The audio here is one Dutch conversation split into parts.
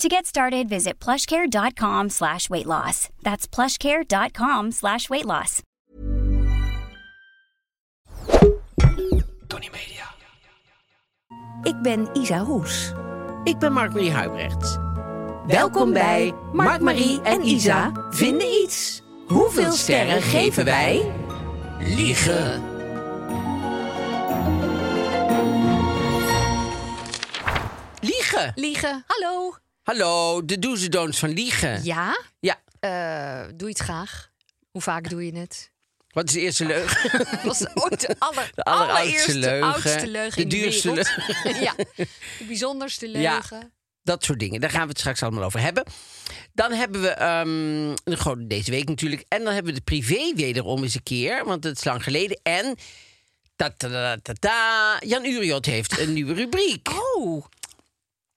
To get started, visit plushcare.com slash weight loss. That's plushcare.com slash weight loss. Tony Media. Ik ben Isa Roes. Ik ben Mark-Marie Huibrecht. Welkom bij Mark, Marie en Isa vinden iets. Hoeveel sterren geven wij? Liegen. Liegen. Liegen. Hallo. Hallo, de do's en don'ts van liegen. Ja? Ja. Eh, doe je het graag? Hoe vaak doe je het? Wat is de eerste leugen? Dat was ooit de, aller, De alleroudste allereerste, leugen. oudste leugen De in de duurste wereld. ja, de bijzonderste Ja. leugen. Dat soort dingen. Daar gaan we het straks allemaal over hebben. Dan hebben we ehm, gewoon deze week natuurlijk. En dan hebben we de privé wederom eens een keer. Want het is lang geleden. En ta ta ta ta, ta, Jan Uriot heeft een nieuwe rubriek. Oh,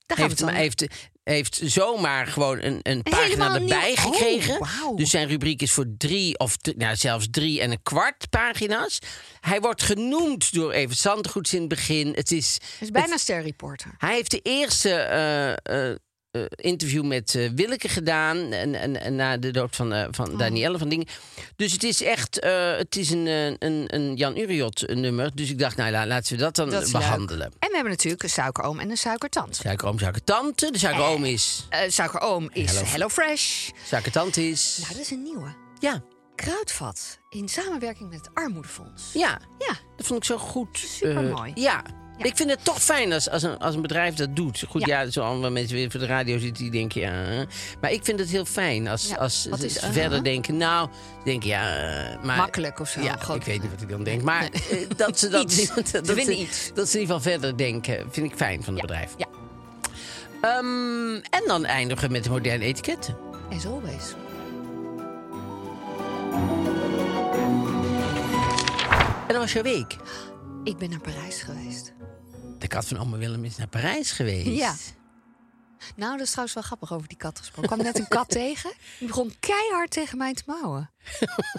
daar gaan we heeft, het dan. heeft, heeft zomaar gewoon een, een pagina erbij nieuw. Oh, gekregen. Dus zijn rubriek is voor drie of nou, zelfs drie en een kwart pagina's. Hij wordt genoemd door Even Zandgoeds in het begin. Het is, Het is bijna sterreporter. hij heeft de eerste eh, eh, eh, interview met eh, Willeke gedaan. En, en, en na de dood van, eh, Oh. van Danielle van Dingen. Dus het is echt het is een, een, een Jan Uriot nummer. Dus ik dacht, nou la- laten we dat dan Dat leuk. behandelen. En we hebben natuurlijk een suikeroom en een suikertante. Suikeroom, suikertante. De suikeroom is... Suikeroom is Hello. HelloFresh. Suikertante is... Nou, dat is een nieuwe. Ja, Kruidvat in samenwerking met het Armoedefonds. ja, Ja, dat vond ik zo goed. Supermooi. Ja. Ja. Ik vind het toch fijn als, als, een, als een bedrijf dat doet. Goed, ja, Ja. zo allemaal mensen weer voor de radio zitten die denken ja. Maar ik vind het heel fijn als, Ja, als is, verder denken. Nou, ze denken ja. eh, maar, Makkelijk of zo, Ja, ik weet niet wat ik dan denk. Maar eh, dat ze dat, Iets. dat, Ze dat, winnen ze, iets. dat ze in ieder geval verder denken, vind ik fijn van het bedrijf. Ja. Ehm, en dan eindigen we met de moderne etiketten. as always. En dat was jouw week. Ik ben naar Parijs geweest. De kat van oma Willem is naar Parijs geweest. Ja. Nou, dat is trouwens wel grappig over die kat gesproken. Ik kwam net een kat tegen. Die begon keihard tegen mij te mouwen.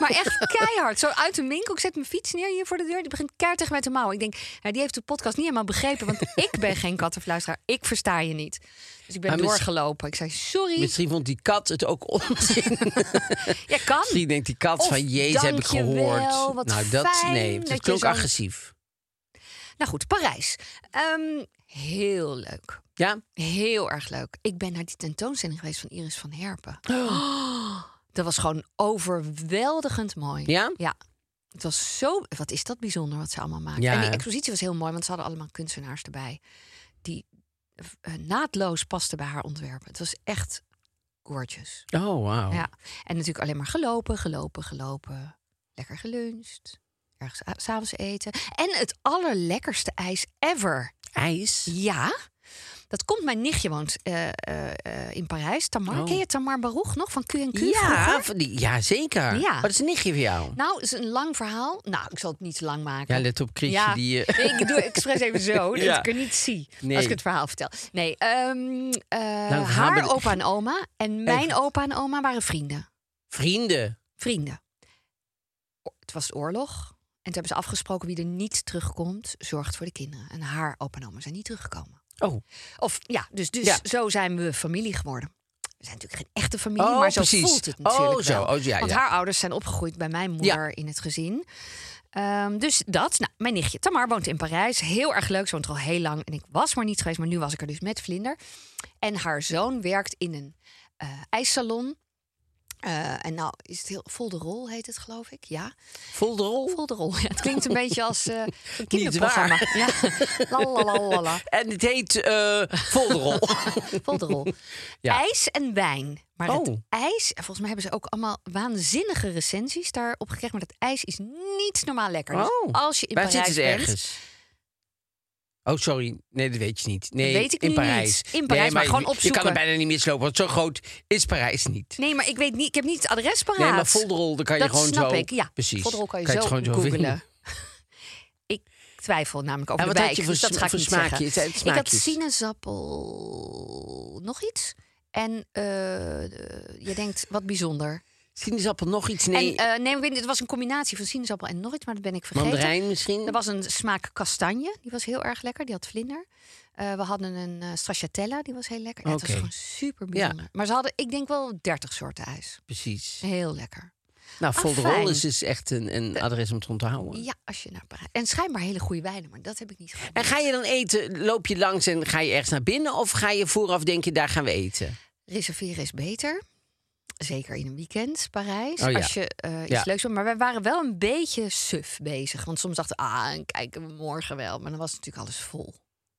Maar echt keihard. Zo uit de winkel. Ik zet mijn fiets neer hier voor de deur. Die begint keihard tegen mij te mouwen. Ik denk, die heeft de podcast niet helemaal begrepen. Want ik ben geen kattenfluisteraar. Ik versta je niet. Dus ik ben Maar doorgelopen. Ik zei, sorry. Misschien vond die kat het ook onzin. Ja, kan. Misschien denkt die kat Of van, jezus, heb ik gehoord. nou, dat, fijn nee, dat je klonk agressief. Nou goed, Parijs. Ehm, heel leuk. Ja? Heel erg leuk. Ik ben naar die tentoonstelling geweest van Iris van Herpen. Dat was gewoon overweldigend mooi. Ja? Ja. Het was zo... Wat is dat bijzonder wat ze allemaal maken. Ja, en die expositie was heel mooi, want ze hadden allemaal kunstenaars erbij. Die eh, naadloos pasten bij haar ontwerpen. Het was echt gorgeous. Oh, wauw. Ja. En natuurlijk alleen maar gelopen, gelopen, gelopen. Lekker geluncht. Ergens s'avonds eten. En het allerlekkerste ijs ever. IJs? Ja. Dat komt, mijn nichtje woont eh, eh, in Parijs. Tamar, Oh. ken je Tamar Baruch nog van Q&Q Ja, die, ja, zeker. Ja. Wat is een nichtje voor jou? Nou, het is een lang verhaal. Nou, ik zal het niet te lang maken. Ja, let op, Chrisje. Ja. Die, eh, Nee, ik doe expres even zo, dat ik er niet zie Nee. als ik het verhaal vertel. Nee, ehm, eh, verhaal haar opa en oma en mijn Even. opa en oma waren vrienden. vrienden. Vrienden. Het was oorlog. En toen hebben ze afgesproken wie er niet terugkomt, zorgt voor de kinderen. En haar opa en oma zijn niet teruggekomen. Oh, Of ja, dus, dus Ja. zo zijn we familie geworden. We zijn natuurlijk geen echte familie, Oh, maar zo precies. voelt het natuurlijk Oh, zo. wel. Oh, ja, Want ja. haar ouders zijn opgegroeid bij mijn moeder in het gezin. Ehm, dus dat. Nou, mijn nichtje Tamar woont in Parijs. Heel erg leuk. Ze woont er al heel lang. En ik was maar niet geweest, maar nu was ik er dus met Vlinder. En haar zoon werkt in een eh, ijssalon. Eh, en nou is het heel vol de rol heet het geloof ik. Ja, Vol de rol. vol de rol. Ja, het klinkt een beetje als eh een kinderprogramma. Ja. En het heet eh Vol de rol. Vol de rol. Ja. IJs en wijn. Maar het Oh. ijs, en volgens mij hebben ze ook allemaal waanzinnige recensies daarop gekregen. Maar dat ijs is niet normaal lekker. Dus Oh. als je in Waar Parijs ze bent, ergens? Oh, sorry. Nee, dat weet je niet. Nee, weet ik in nu Parijs. niet. In Parijs, maar gewoon Je kan opzoeken. er bijna niet mislopen, want zo groot is Parijs niet. Nee, maar ik weet niet. Ik heb niet het adres paraat. Nee, maar vol de rol, dan kan je gewoon snap zo... ik. Ja, Precies. vol de rol kan je het zo gewoon googlen. vinden. ik twijfel namelijk over En de wat wijk. had je voor dus dat ga ik voor niet zeggen. Het Ik had sinaasappel, nog iets. En eh, de- je denkt, wat bijzonder. Sinaasappel, nog iets? Nee, En, eh, nee, weet het was een combinatie van sinaasappel en nog iets, maar dat ben ik vergeten. mandarijn misschien? Er was een smaak kastanje, die was heel erg lekker. Die had vlinder. Eh, we hadden een eh stracciatella, die was heel lekker. Ja, het was gewoon super bijzonder. Maar ze hadden, ik denk wel 30 soorten ijs. Precies. Heel lekker. Nou, vol de fijn. rol is dus echt een, een adres om te onthouden. Ja, als je naar Parijs. En schijnbaar hele goede wijnen, maar dat heb ik niet gehad. En ga je dan eten, loop je langs en ga je ergens naar binnen? Of ga je vooraf denken, daar gaan we eten? Reserveren is beter. Zeker in een weekend, Parijs. Oh ja. Als je eh, iets Ja. leuks wil. Maar wij waren wel een beetje suf bezig. Want soms dachten we, ah, en kijken we morgen wel. Maar dan was natuurlijk alles vol.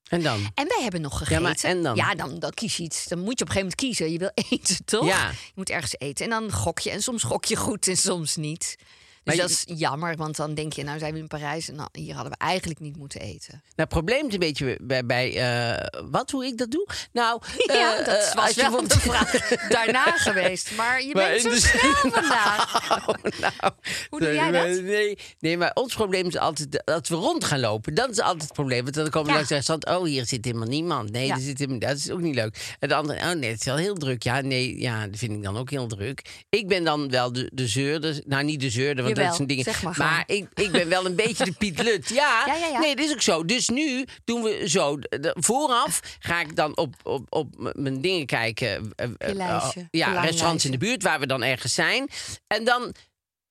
En dan? En wij hebben nog gegeten. Ja, maar en dan? Ja, dan, dan kies je iets. Dan moet je op een gegeven moment kiezen. Je wil eten, toch? Ja. Je moet ergens eten. En dan gok je. En soms gok je goed en soms niet. Dus dat is jammer. Want dan denk je, nou zijn we in Parijs. En nou, hier hadden we eigenlijk niet moeten eten. Nou, het probleem is een beetje bij, bij eh, wat, hoe ik dat doe? Nou, Ja, eh, dat eh, was je wel de vraag daarna geweest. Maar je Maar bent zo de- snel vandaag. Oh, nou, Hoe doe jij dat? Nee, nee, maar ons probleem is altijd dat we rond gaan lopen. Dat is altijd het probleem. Want dan komen we Ja. langs de restaurant. Oh, hier zit helemaal niemand. Nee, Ja. er zit helemaal, dat is ook niet leuk. En de andere, oh nee, het is wel heel druk. Ja, nee, ja, dat vind ik dan ook heel druk. Ik ben dan wel de, de zeurder. Nou, niet de zeurder, want dat zijn dingen. zeg maar maar ik, ik ben wel een beetje de Piet Lut. Ja, Ja, ja, ja. nee, dat is ook zo. Dus nu doen we zo. Vooraf ga ik dan op, op, op mijn dingen kijken. eh, eh, lijstje, eh, je ja, restaurants in de buurt waar we dan ergens zijn. En dan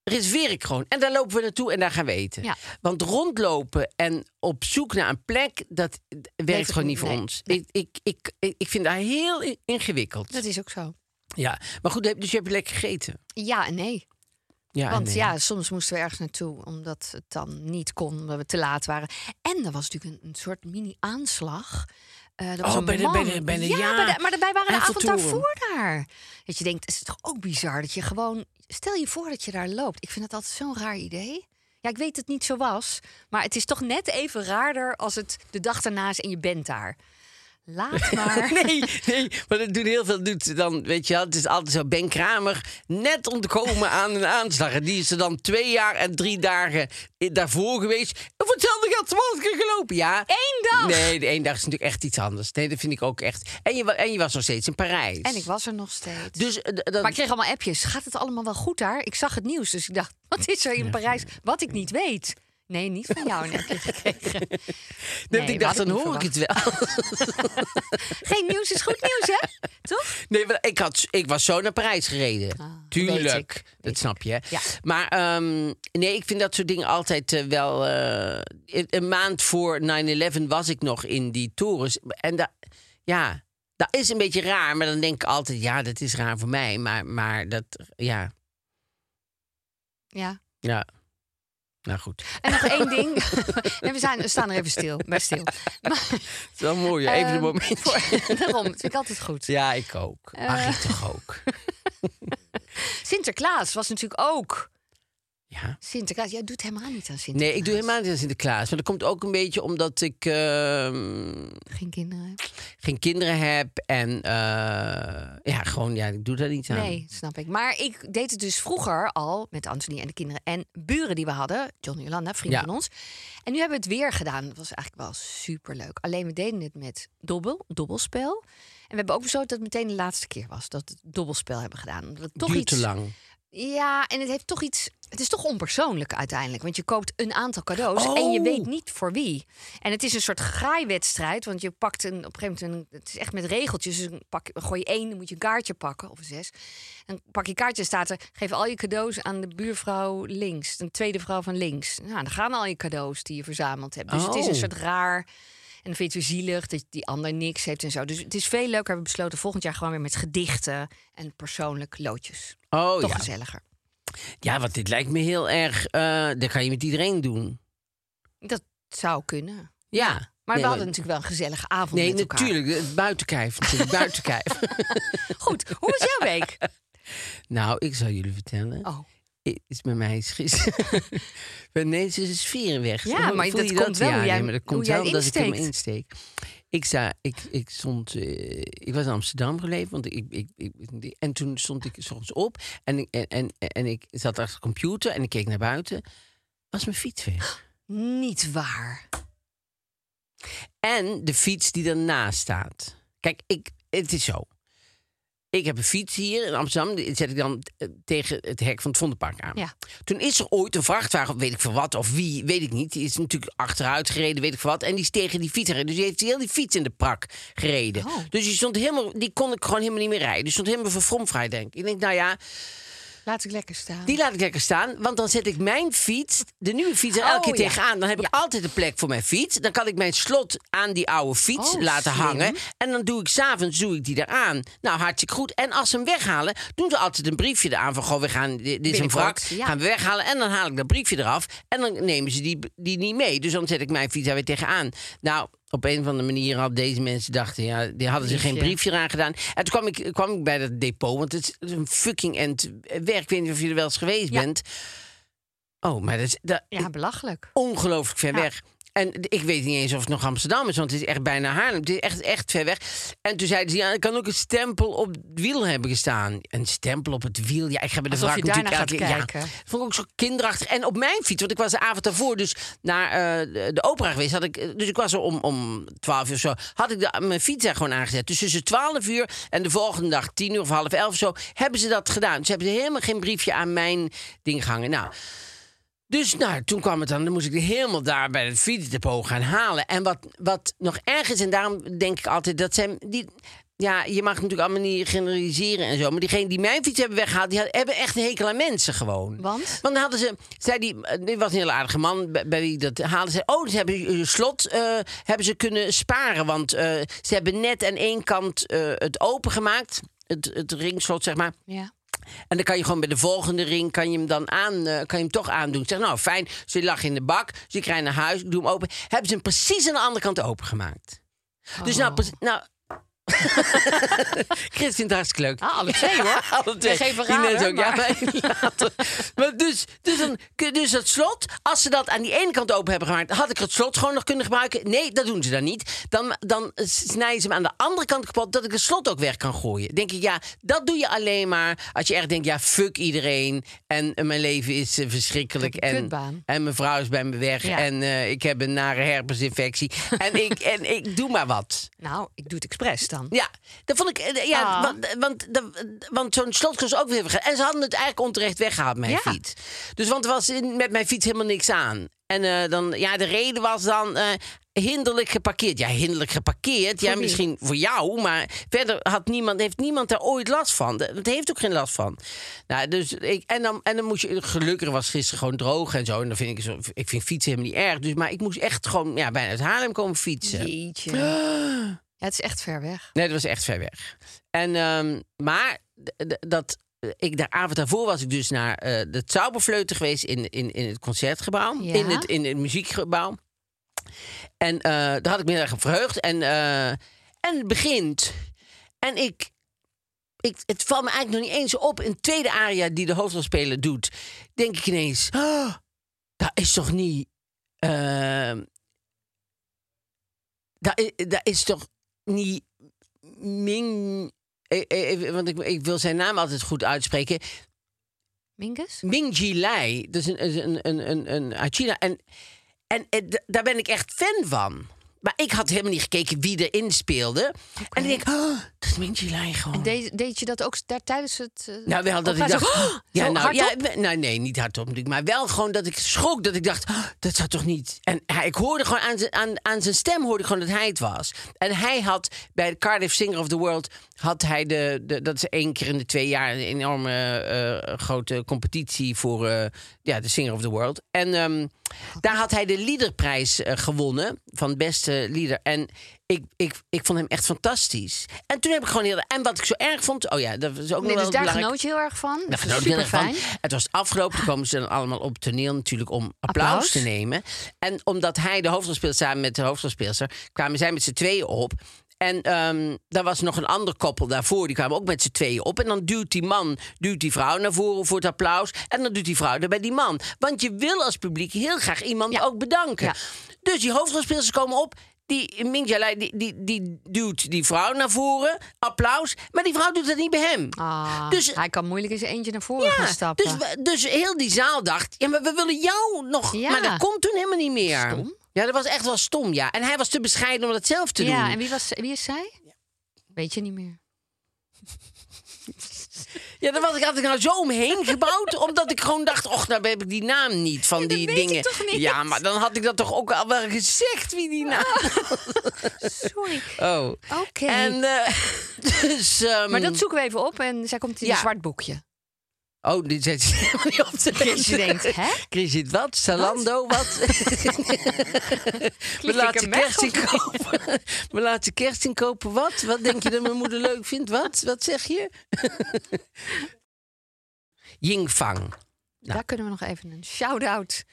reserveer ik gewoon. En daar lopen we naartoe en daar gaan we eten. Ja. Want rondlopen en op zoek naar een plek, dat werkt gewoon niet, voor nee, ons. nee. Ik, ik, ik, ik, vind dat heel ingewikkeld. Dat is ook zo. Ja, maar goed, dus je hebt lekker gegeten. Ja en nee. Ja, Want nee. ja, soms moesten we ergens naartoe omdat het dan niet kon, omdat we te laat waren. En er was natuurlijk een, een soort mini-aanslag. Eh er was Oh, een bij de- bij man. de- bij de- ja, ja, bij de- maar wij waren de avond daarvoor daar. Dat je denkt, is het toch ook bizar dat je gewoon... Stel je voor dat je daar loopt. Ik vind het altijd zo'n raar idee. Ja, ik weet dat het niet zo was. Maar het is toch net even raarder als het de dag daarna is en je bent daar. Laat maar. Nee, nee, maar dat doen heel veel. Doet dan, weet je wel, het is altijd zo. Ben Kramer net ontkomen aan een aanslag. En die is er dan twee jaar en drie dagen daarvoor geweest. En voor hetzelfde geld was ik er gelopen. Ja. Eén dag? Nee, de één dag is natuurlijk echt iets anders. Nee, dat vind ik ook echt. En je, en je was nog steeds in Parijs. En ik was er nog steeds. Dus eh, dat, Maar ik kreeg allemaal appjes. Gaat het allemaal wel goed daar? Ik zag het nieuws, dus ik dacht, wat is er in Parijs wat ik niet weet? Nee, niet van jou appje gekregen. nee, Nee, ik dacht, dan hoor ik het wel. Geen nieuws is goed nieuws, hè? Toch? Nee, ik, had, ik was zo naar Parijs gereden. Ah, weet Tuurlijk. ik, weet Dat snap je. Ja. Maar ehm, nee, ik vind dat soort dingen altijd eh, wel. eh, een- een maand voor 9-11 was ik nog in die torens. En dat, ja, dat is een beetje raar. Maar dan denk ik altijd, ja, dat is raar voor mij. Maar, maar dat, ja, Ja. ja. Nou goed. En nog één ding. Nee, we, zijn, we staan er even stil, bij stil. Maar, Het is wel mooi. Even een ehm, moment. voor- daarom, dat vind ik altijd goed. Ja, ik ook. Ach, Eh. ik toch ook. Sinterklaas was natuurlijk ook. Ja. Sinterklaas, jij doet helemaal niet aan Sinterklaas. Nee, ik doe helemaal niet aan Sinterklaas. Maar dat komt ook een beetje omdat ik ehm, Geen kinderen. geen kinderen heb. En eh, ja, gewoon, ja, ik doe daar niet aan. Nee, snap ik. Maar ik deed het dus vroeger al met Anthony en de kinderen en buren die we hadden. John en Jolanda, vrienden Ja. van ons. En nu hebben we het weer gedaan. Dat was eigenlijk wel super leuk. Alleen we deden het met dobbel, dobbelspel. En we hebben ook besloten dat het meteen de laatste keer was dat we het dobbelspel hebben gedaan. Omdat het toch Duurt iets. te lang. Ja, en het heeft toch iets. Het is toch onpersoonlijk uiteindelijk. Want je koopt een aantal cadeaus en je Oh. weet niet voor wie. En het is een soort graaiwedstrijd. Want je pakt een, op een gegeven moment. Een, het is echt met regeltjes. Dus pak, gooi je één, dan moet je een kaartje pakken. Of zes. Dan pak je kaartje en staat er. Geef al je cadeaus aan de buurvrouw links. De tweede vrouw van links. Nou, dan gaan al je cadeaus die je verzameld hebt. Dus het is een Oh. soort raar. dan vind je het weer zielig dat die ander niks heeft en zo. Dus het is veel leuker. We hebben besloten volgend jaar gewoon weer met gedichten en persoonlijk loodjes. Oh Toch ja. gezelliger. Ja, want dit lijkt me heel erg. eh dat kan je met iedereen doen. Dat zou kunnen. Ja. Maar Nee, we hadden natuurlijk wel een gezellige avond Nee, met elkaar. natuurlijk. Het buitenkijf. natuurlijk, buitenkijf. Goed, hoe was jouw week? nou, ik zal jullie vertellen. Oh. Is met mij is gisteren. nee, ze is sferen weg. Ja, maar dat komt wel Ja, jij- nee, maar dat komt wel omdat ik hem insteek. Ik, sta, ik, ik stond, eh, ik was in Amsterdam gebleven, want ik, ik, ik, en toen stond ik s ochtends op en, ik- en, en, en ik zat achter de computer en ik keek naar buiten. Was mijn fiets weg. Niet waar. En de fiets die ernaast staat. Kijk, ik, het is zo. Ik heb een fiets hier in Amsterdam. Die zet ik dan eh, tegen het hek van het Vondelpark aan. Ja. Toen is er ooit een vrachtwagen, weet ik veel wat, of wie, weet ik niet. Die is natuurlijk achteruit gereden, weet ik veel wat. En die is tegen die fiets gereden. Dus die heeft heel die fiets in de prak gereden. Oh. Dus die, stond helemaal, die kon ik gewoon helemaal niet meer rijden. Die stond helemaal verfromvrij, denk ik. Ik denk, nou ja, Laat ik lekker staan. die laat ik lekker staan. Want dan zet ik mijn fiets, de nieuwe fiets, er Oh, elke keer ja. tegenaan. Dan heb ik altijd een plek voor mijn fiets. Dan kan ik mijn slot aan die oude fiets Oh, laten slim. hangen. En dan doe ik s'avonds doe ik die eraan. Nou, hartstikke goed. En als ze hem weghalen, doen ze altijd een briefje eraan van... Goh, we gaan, dit is een wrak, ja. gaan we weghalen. En dan haal ik dat briefje eraf. En dan nemen ze die, die niet mee. Dus dan zet ik mijn fiets daar weer tegenaan. Nou... Op een of andere manier hadden deze mensen dachten, ja, die hadden ze geen Briefje. eraan gedaan. En toen kwam ik, kwam ik bij dat depot, want het is een fucking end werk. Ik weet niet of je er wel eens geweest Ja. bent. Oh, maar dat is dat, Ja, belachelijk. ongelooflijk ver Ja. weg. En ik weet niet eens of het nog Amsterdam is, want het is echt bijna Haarlem. Het is echt, echt ver weg. En toen zeiden ze, ja, er kan ook een stempel op het wiel hebben gestaan. Een stempel op het wiel. Ja, ik heb de vraag natuurlijk gaat elke- kijken. Ja, vond ik ook zo kinderachtig. En op mijn fiets, want ik was de avond daarvoor dus naar eh, de, opera geweest. Had ik, dus ik was er om, om 12 uur of zo. Had ik de, mijn fiets daar gewoon aangezet. Dus tussen 12 uur en de volgende dag 10 uur of half 11 of zo hebben ze dat gedaan. Dus hebben ze helemaal geen briefje aan mijn ding gehangen. Nou. Dus nou, toen kwam het dan, dan moest ik helemaal daar bij het fietsdepot gaan halen. En wat, wat nog erg is, en daarom denk ik altijd dat zijn die. Ja, je mag natuurlijk allemaal niet generaliseren en zo. Maar diegenen die mijn fiets hebben weggehaald, die hadden- hebben echt een hekel aan mensen gewoon. Want? Want dan hadden ze, zei die, eh, dit was een heel aardige man bij, bij wie ik dat haalde. Zei, oh, ze hebben je slot eh, hebben ze kunnen sparen. Want eh, ze hebben net aan één kant eh, het open gemaakt. Het, het ringslot, zeg maar. Ja. En dan kan je gewoon bij de volgende ring kan je hem dan aan, eh, kan je hem toch aandoen. Zeg, nou fijn, ze lag in de bak, ik rijd naar huis, ik doe hem open. Hebben ze hem precies aan de andere kant opengemaakt. Dus nou, nou Chris vindt het hartstikke leuk. Ah, alle twee, hoor. alle twee. Geven raden, Ines ook, ja, maar- later. maar dus, dus, dan, dus dat slot, als ze dat aan die ene kant open hebben gemaakt, had ik het slot gewoon nog kunnen gebruiken. Nee, dat doen ze dan niet. Dan, dan snijden ze hem aan de andere kant kapot, dat ik het slot ook weg kan gooien. Denk ik, ja, dat doe je alleen maar als je echt denkt, ja, fuck iedereen. En eh, mijn leven is eh, verschrikkelijk. En, en mijn vrouw is bij me weg. Ja. En eh, ik heb een nare herpesinfectie. en, ik, en ik doe maar wat. Nou, ik doe het expres dan. Ja, dat vond ik. eh, Ja, Ah. want, want, dat- want zo'n slot kost ook weer. En ze hadden het eigenlijk onterecht weggehaald, mijn Ja. fiets. Dus want er was in- met mijn fiets helemaal niks aan. En eh, dan, ja, de reden was dan. eh, hinderlijk geparkeerd. Ja, hinderlijk geparkeerd. ja, wie? misschien voor jou, maar verder had niemand, heeft niemand daar ooit last van. Dat heeft ook geen last van. Nou, dus ik, en, dan, en dan moest je, gelukkig was gisteren gewoon droog en zo. En dan vind ik, zo, ik vind fietsen helemaal niet erg. Dus, maar ik moest echt gewoon ja, bijna uit Haarlem komen fietsen. Jeetje. Het is echt ver weg. Nee, dat was echt ver weg. En, ehm, maar dat, ik, de avond daarvoor was ik dus naar eh de Zauberfleuten geweest in, in, in het concertgebouw. Ja. In, het, in het muziekgebouw. En eh, daar had ik me erg verheugd. En, eh, en het begint. En ik, ik, het valt me eigenlijk nog niet eens op. In het tweede aria die de hoofdrolspeler doet, denk ik ineens... "Ah, dat is toch niet... ehm, dat, i- dat is toch niet Ming. eh, eh, Want ik, ik wil zijn naam altijd goed uitspreken. Mingus? Ming Lai. Dat is een, een, een, een, een uit China. En, en eh, daar ben ik echt fan van. Maar ik had helemaal niet gekeken wie erin speelde. En ik denk, oh, Dat Mintje gewoon. En deed, deed je dat ook daar tijdens het... eh, Nou, wel dat ik dacht. "Oh!" ja, nou, ja, nou, nee, niet hardop natuurlijk. Maar wel gewoon dat ik schrok. Dat ik dacht, "Oh, dat zou toch niet. En hij, ik hoorde gewoon aan zijn, aan, aan zijn stem hoorde ik gewoon dat hij het was. En hij had bij de Cardiff Singer of the World. Had hij de. de dat is één keer in de twee jaar een enorme eh, grote competitie voor eh, ja, de Singer of the World. En ehm, daar had hij de liederprijs eh, gewonnen. van beste lieder. En ik, ik, ik vond hem echt fantastisch. En toen heb ik gewoon heel. En wat ik zo erg vond. Oh ja, dat is ook nog Nee, wel dus daar belangrijk. genoot je heel erg van. Daar genoot ik heel erg van. Het was afgelopen. Toen komen ze dan allemaal op het toneel natuurlijk om applaus, Applaus. te nemen. En omdat hij de hoofdrol speelt samen met de hoofdrolspeelster... kwamen zij met z'n tweeën op. En ehm daar was nog een ander koppel daarvoor. Die kwamen ook met z'n tweeën op. En dan duwt die man duwt die vrouw naar voren voor het applaus. En dan doet die vrouw er bij die man. Want je wil als publiek heel graag iemand Ja. ook bedanken. Ja. Dus die hoofdrolspelers komen op. Die Minjalai, die, die, die duwt die vrouw naar voren. Applaus. Maar die vrouw doet dat niet bij hem. Ah, Dus- hij kan moeilijk eens eentje naar voren gaan Ja, stappen. dus, dus heel die zaal dacht, ja, maar we willen jou nog. Ja. Maar dat komt toen helemaal niet meer. Stom. Ja, dat was echt wel stom, ja. En hij was te bescheiden om dat zelf te ja, doen. en wie, was, wie is zij? Weet je niet meer. Ja, daar was ik, had ik nou zo omheen gebouwd, omdat ik gewoon dacht, och, nou heb ik die naam niet van dat die ik dingen. toch niet? Ja, maar dan had ik dat toch ook al wel gezegd, wie die naam. Sorry. Oh. Oké. En eh, dus. ehm, Maar dat zoeken we even op en zij komt in Ja. een zwart boekje. Oh, dit zet je helemaal niet op te je lezen. denkt, hè? Chris zit wat? Zalando, wat? Mijn laatste hem weg, kerstinkoop. Mijn laatste kerstinkoop, wat? Wat denk je dat mijn moeder leuk vindt? Wat? Wat zeg je? Yingfang. Daar kunnen we nog even een shout-out.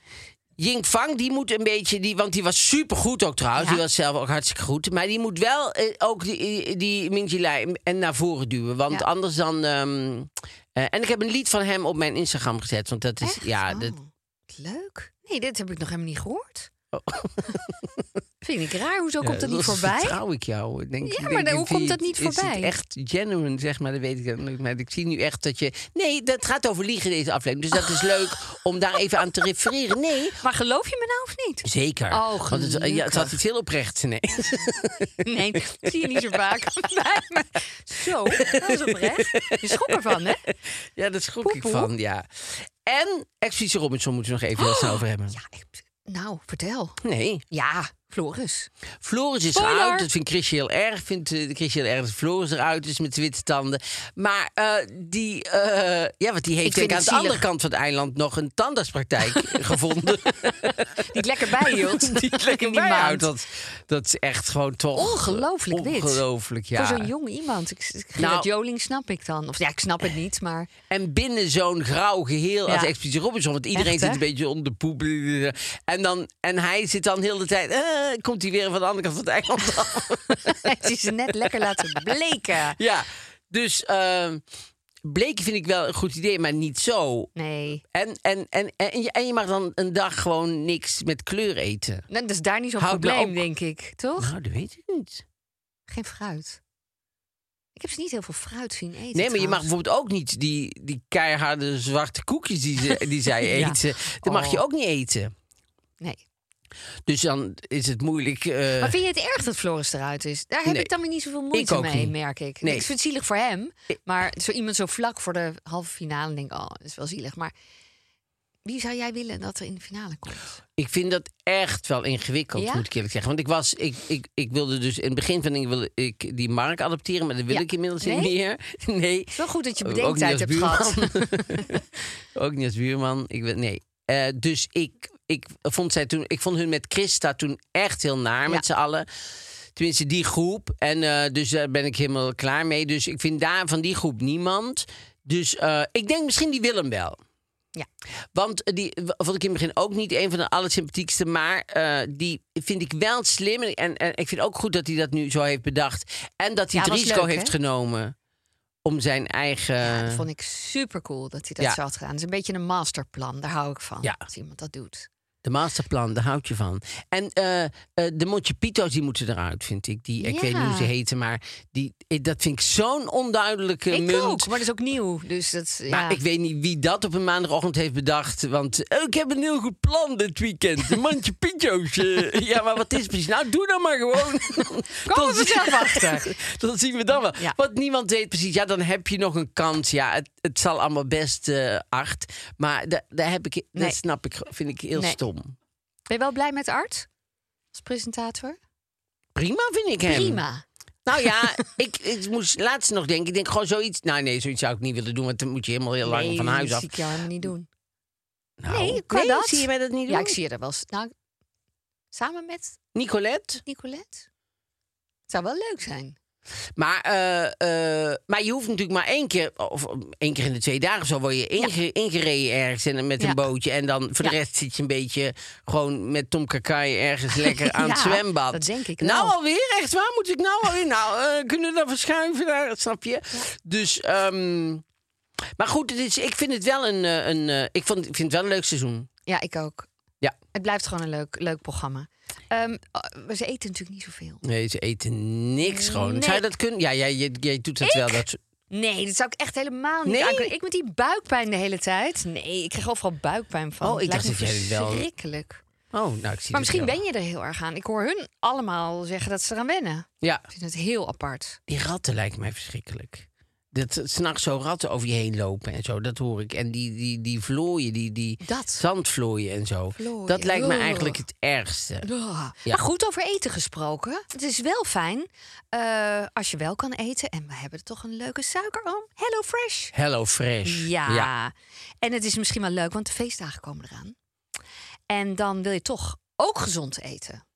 Yingfang, die moet een beetje, die, want die was supergoed ook trouwens. Ja. Die was zelf ook hartstikke goed. Maar die moet wel eh, ook die, die Mingjilai en naar voren duwen. Want Ja. anders dan... ehm, eh, en ik heb een lied van hem op mijn Instagram gezet. Want dat is, Echt? ja, Oh, dat, Leuk. Nee, dit heb ik nog helemaal niet gehoord. Oh. Vind ik raar. Hoezo komt dat niet voorbij? vertrouw ik jou. Ik Denk, Ja, maar denk, hoe komt dat niet Is het voorbij? echt genuine, zeg maar, dat weet ik niet. Maar ik zie nu echt dat je... Nee, dat gaat over liegen, deze aflevering. Dus dat is leuk om daar even aan te refereren. Nee, Maar geloof je me nou of niet? zeker. Oh, Want het, ja, het had iets heel oprechts. Nee. Nee, dat zie je niet zo vaak. Zo, dat is oprecht. Je schrok ervan, hè? Ja, daar schrok ik van, ja. En Expeditie Robinson moeten we nog even heel snel over hebben. Ja, nou, vertel. Nee, Ja, Floris. Floris is Spoiler. eruit. Dat vindt Chrisje heel erg. Vindt uh, heel erg dat Floris eruit is met de witte tanden. Maar eh, die, eh, ja, want die heeft denk aan de andere kant van het eiland nog een tandartspraktijk gevonden. Die het lekker bijhield. die het lekker bijhoudt. Dat, dat is echt gewoon toch... Ongelooflijk dit. Ongelooflijk, ja. Voor zo'n jong iemand. Ik, ik, Nou- Joling snap ik dan. Of ja, ik snap het niet, maar... En binnen zo'n grauw geheel als. Expeditie Robinson. Want iedereen Echt, zit een beetje onder de poep. En, dan, en hij zit dan heel de tijd... eh, komt hij weer van de andere kant van het eiland af. Het is net lekker laten bleken. ja, dus... ehm bleken vind ik wel een goed idee, maar niet zo. Nee, En, en, en, en, je, en je mag dan een dag gewoon niks met kleur eten. dat is daar niet zo'n me probleem, ook- denk ik. Toch? Nou, dat weet ik niet. Geen fruit. Ik heb ze niet heel veel fruit zien eten. Nee, maar je mag bijvoorbeeld ook niet die, die keiharde zwarte koekjes die, ze, die zij Ja. eten. Dat mag je Oh. ook niet eten. Nee. Dus dan is het moeilijk. eh, Maar vind je het erg dat Floris eruit is? Daar heb Nee. ik dan weer niet zoveel moeite Ik mee, niet. merk ik. Nee. Ik vind het zielig voor hem. Maar zo iemand zo vlak voor de halve finale denk ik, oh, dat is wel zielig. Maar wie zou jij willen dat er in de finale komt? Ik vind dat echt wel ingewikkeld, Ja? moet ik eerlijk zeggen. Want ik, was, ik, ik, ik wilde dus in het begin van dingen wilde ik die Mark adopteren, maar dat wil Ja. ik inmiddels Nee? niet meer. Nee. Het is wel goed dat je bedenktijd hebt gehad. ook niet als buurman. Ik wil, nee. Eh, dus ik, ik, vond zij toen, ik vond hun met Christa toen echt heel naar met z'n allen. Tenminste, die groep. En eh, dus daar ben ik helemaal klaar mee. Dus ik vind daar van die groep niemand. Dus eh, ik denk misschien die Willem wel. Ja. Want eh, die vond ik in het begin ook niet een van de allersympathiekste. Maar die vind ik wel slim. En, en ik vind ook goed dat hij dat nu zo heeft bedacht. En dat hij Ja, het risico leuk, heeft hè? genomen om zijn eigen. Ja, dat vond ik super cool dat hij dat Ja. zo had gedaan. Het is een beetje een masterplan, daar hou ik van. Als iemand dat doet. De masterplan, daar houd je van. En eh, eh, de Monte Pito's, die moeten eruit, vind ik. Die, Ik weet niet hoe ze heten, maar die, eh, dat vind ik zo'n onduidelijke Ik munt. ook, maar dat is ook nieuw. Dus dat, ja. Maar ik weet niet wie dat op een maandagochtend heeft bedacht. Want ik heb een heel goed plan dit weekend. De mandje pintjo's. eh. ja, maar wat is het precies? Nou, doe dan maar gewoon. Kom er Dan zelf achter. dan zien we dan wel. Ja. Want niemand weet precies. Ja, dan heb je nog een kans. Ja, het, het zal allemaal best acht. Maar da- daar heb ik, Nee. dat snap ik, vind ik heel Nee. stom. Ben je wel blij met Art? Als presentator? Prima vind ik hem. Prima. Nou ja, ik, ik moest laatst nog denken. Ik denk gewoon zoiets. Nou nee, zoiets zou ik niet willen doen. Want dan moet je helemaal heel lang nee, van huis dat af. zie ik jou helemaal niet doen. Nou, nee, kan dat? Zie je mij dat niet doen? Ja, ik zie je er wel. s- Nou, samen met Nicolette? Nicolette? Het zou wel leuk zijn. Maar, eh, eh, maar je hoeft natuurlijk maar één keer, of één keer in de twee dagen of zo, word je inge- ingereden ergens en, met een bootje. En dan voor de Ja. rest zit je een beetje gewoon met Tom Kakai ergens lekker aan het zwembad. dat denk ik Nou wel. alweer, echt waar? Moet ik nou alweer? Nou, eh, kunnen we dan verschuiven daar, snap je? Dus, ehm, maar goed, het is, ik vind het wel een, een ik, vond, ik vind het wel een leuk seizoen. Ja, ik ook. Ja. Het blijft gewoon een leuk, leuk programma. Oh, ze eten natuurlijk niet zoveel. Nee, ze eten niks gewoon. Nee. Zou je dat kunnen? Ja, jij, jij, jij doet dat wel. Dat, Nee, dat zou ik echt helemaal niet Nee? aankunnen. Ik met die buikpijn de hele tijd. Nee, ik krijg overal buikpijn van. Oh, ik dacht dat jij het wel- verschrikkelijk. oh, nou, ik zie Maar misschien ben je er heel erg aan. Ik hoor hun allemaal zeggen dat ze eraan wennen. Ja, Ik vind het heel apart. Die ratten lijken mij verschrikkelijk. Dat s'nachts zo ratten over je heen lopen en zo, dat hoor ik. En die, die, die vlooien, die, die Dat. zandvlooien en zo. Vlooien, Dat lijkt me eigenlijk het ergste. Ja. Maar goed over eten gesproken. Het is wel fijn eh, als je wel kan eten. En we hebben er toch een leuke suikeroom. Hello Fresh. Hello Fresh. Ja. En het is misschien wel leuk, want de feestdagen komen eraan. En dan wil je toch ook gezond eten.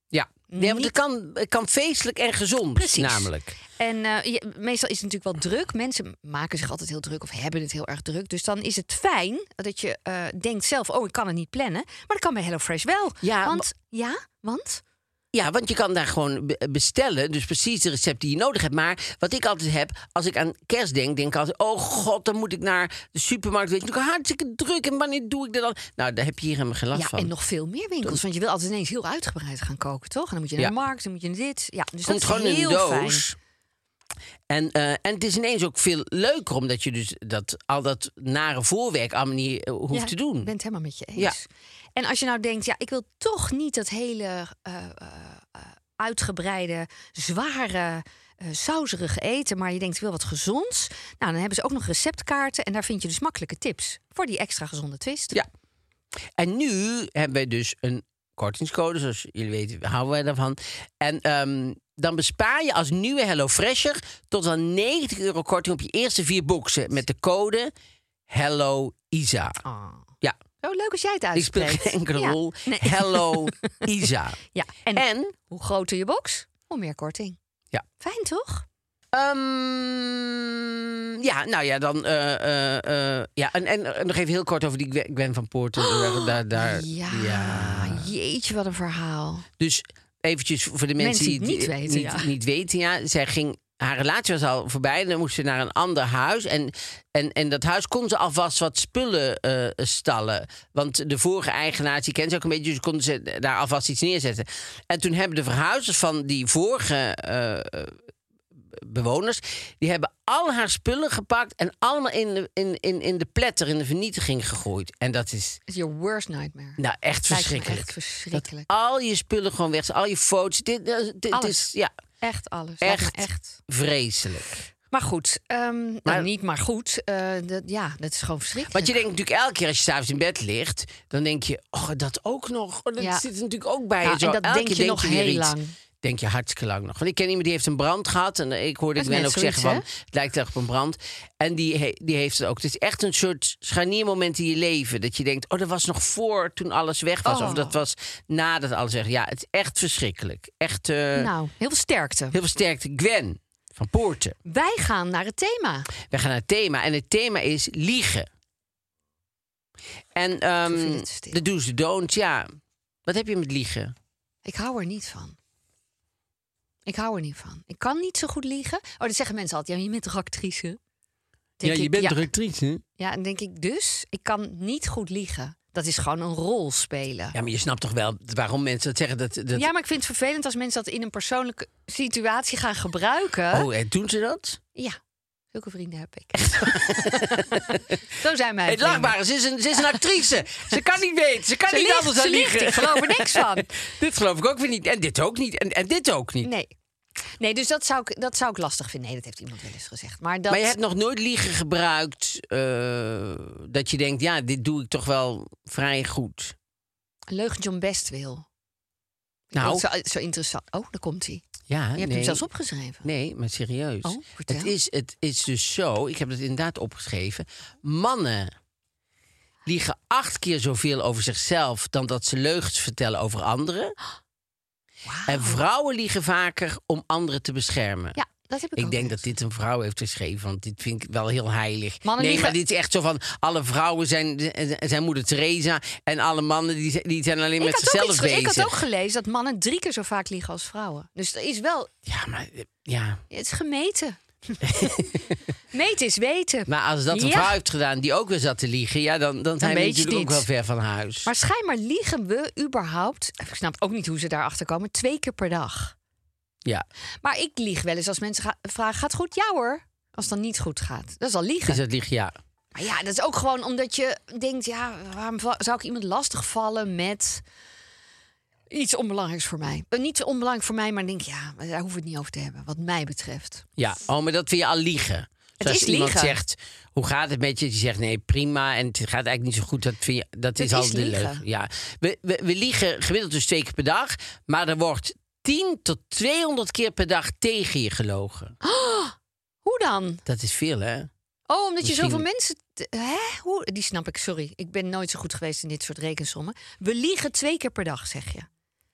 Ja. Nee, want het kan, het kan feestelijk en gezond, Precies. namelijk. En eh, je- meestal is het natuurlijk wel druk. Mensen maken zich altijd heel druk of hebben het heel erg druk. Dus dan is het fijn dat je eh, denkt zelf, oh, ik kan het niet plannen. Maar dat kan bij HelloFresh wel. Ja, want, ja, want? Ja, want je kan daar gewoon be- bestellen. Dus precies de recept die je nodig hebt. Maar wat ik altijd heb, als ik aan kerst denk, denk ik altijd... oh god, dan moet ik naar de supermarkt. Weet je, natuurlijk hartstikke druk. En wanneer doe ik dat dan? Nou, daar heb je hier helemaal geen last Ja, van. en nog veel meer winkels. Want je wil altijd ineens heel uitgebreid gaan koken, toch? En dan moet je naar Ja. de markt, dan moet je naar dit. Ja, dus komt dat is gewoon heel een fijn. doos. En, eh, en het is ineens ook veel leuker, omdat je dus dat, al dat nare voorwerk allemaal niet eh, hoeft Ja, te doen. Ik ben het helemaal met je eens. Ja. En als je nou denkt, ja, ik wil toch niet dat hele eh, eh, eh, uitgebreide, zware, sauzerige eten, maar je denkt, ik wil wat gezonds. Nou, dan hebben ze ook nog receptkaarten en daar vind je dus makkelijke tips voor die extra gezonde twist. Ja. En nu hebben wij dus een kortingscode, zoals jullie weten, houden wij daarvan. En ehm, dan bespaar je als nieuwe Hello Fresher tot wel 90 euro korting op je eerste vier boxen met de code Hello Isa. Ah. Zo leuk als jij het ik speel uitspreekt. geen enkele Ja. rol. Nee. Hello Isa. Ja. En, En hoe groter je box, hoe meer korting. Ja. Fijn toch? Ehm, ja, nou ja, dan. eh, eh, eh, ja, en, en, nog even heel kort over die Gwen- van Poorten. daar, daar, daar- ja, ja. jeetje, wat een verhaal. Dus eventjes voor de mensen, Mensen die het niet weten, Niet, ja. niet weten, ja. Zij ging, haar relatie was al voorbij. Dan moest ze naar een ander huis. En, en, en dat huis kon ze alvast wat spullen eh, stallen. Want de vorige eigenaar, die kent ze ook een beetje. Dus konden ze daar alvast iets neerzetten. En toen hebben de verhuizers van die vorige eh, bewoners... die hebben al haar spullen gepakt... en allemaal in de, in, in, in de pletter, in de vernietiging gegooid. En dat is It's your worst nightmare. nou echt Lijkt verschrikkelijk. Echt verschrikkelijk. Al je spullen gewoon weg, al je foto's. Dit, dit, dit Alles. is ja, Echt alles. Echt. echt. vreselijk. Maar goed, ehm, Maar- nou, niet maar goed. eh, dat, ja, dat is gewoon verschrikkelijk. Want je denkt natuurlijk elke keer als je s'avonds in bed ligt... dan denk je, oh, dat ook nog. Oh, dat Ja. zit er natuurlijk ook bij. Ja. Zo, en dat elke denk je nog heel iets. Denk je hartstikke lang nog. Want ik ken iemand die heeft een brand gehad. En ik hoorde Gwen ook zeggen van, het lijkt echt op een brand. En die, die heeft het ook. Het is echt een soort scharniermoment in je leven. Dat je denkt, oh, dat was nog voor toen alles weg was. Oh. Of dat was nadat alles weg Ja, het is echt verschrikkelijk. Echt eh, Nou, heel veel sterkte. heel veel sterkte. Gwen van Poorten. Wij gaan naar het thema. We gaan naar het thema. En het thema is liegen. En stil. de do's, de don'ts, ja. Wat heb je met liegen? Ik hou er niet van. Ik hou er niet van. Ik kan niet zo goed liegen. Oh, dat zeggen mensen altijd. Ja, je bent toch actrice? Denk ik, ja, actrice. Ja, dan denk ik dus. Ik kan niet goed liegen. Dat is gewoon een rol spelen. Ja, maar je snapt toch wel waarom mensen dat zeggen. Dat, dat... Ja, maar ik vind het vervelend als mensen dat in een persoonlijke situatie gaan gebruiken. Oh, en doen ze dat? Ja, zulke vrienden heb ik. Zo zijn mijn Het lachbare, ze is een, ze is een actrice. ze kan niet weten, ze kan Ze niet liegt, anders dan liegen. Ik geloof er niks van. dit geloof ik ook weer niet. En dit ook niet. En, en dit ook niet. Nee. Nee, dus dat zou, ik, dat zou ik lastig vinden. Nee, dat heeft iemand wel eens gezegd. Maar, dat, Maar je hebt nog nooit liegen gebruikt eh, dat je denkt, ja, dit doe ik toch wel vrij goed. een leugentje om best wil. Nou, zo, zo interessant. Oh, daar komt hij. Ja, Je hebt nee. hem zelfs opgeschreven. Nee, maar serieus. Oh, het, is, het is dus zo, ik heb het inderdaad opgeschreven. Mannen liegen acht keer zoveel over zichzelf dan dat ze leugens vertellen over anderen. En vrouwen liegen vaker om anderen te beschermen. Ja, dat heb ik denk eens. dat dit een vrouw heeft geschreven, want dit vind ik wel heel heilig. Mannen nee, maar dit is echt zo van alle vrouwen zijn, zijn moeder Teresa en alle mannen die, zijn- die zijn alleen Ik met zichzelf iets, ge- ik bezig. had ook gelezen dat mannen drie keer zo vaak liegen als vrouwen. Dus dat is wel, Ja, maar eh, ja. het is gemeten. Meten is weten. Maar als dat een Ja. vrouw heeft gedaan die ook weer zat te liegen, ja, dan, dan zijn we natuurlijk ook wel ver van huis. Maar schijnbaar liegen we überhaupt, ik snap ook niet hoe ze daarachter komen, twee keer per dag. Ja, Maar ik lieg wel eens als mensen ga- vragen, gaat het goed? Ja hoor. Als het dan niet goed gaat. Dat is al liegen. is dat liegen? Ja. Maar ja, dat is ook gewoon omdat je denkt, ja, waarom zou ik iemand lastigvallen met iets onbelangrijks voor mij? Eh, niet onbelangrijk voor mij, maar denk, ja, daar hoeven we het niet over te hebben, wat mij betreft. Ja, oh, maar dat vind je al liegen. Het Zoals is iemand liegen. zegt, hoe gaat het met je? Die zegt, nee, prima. En het gaat eigenlijk niet zo goed. Dat, vind je, dat is al de leugen. Ja. We, we, we liegen gemiddeld dus twee keer per dag. Maar er wordt 10 tot 200 keer per dag tegen je gelogen. Hoe dan? Dat is veel, hè? Oh, omdat je zoveel mensen... Hè? Hoe? Die snap ik, sorry. Ik ben nooit zo goed geweest in dit soort rekensommen. We liegen twee keer per dag, zeg je.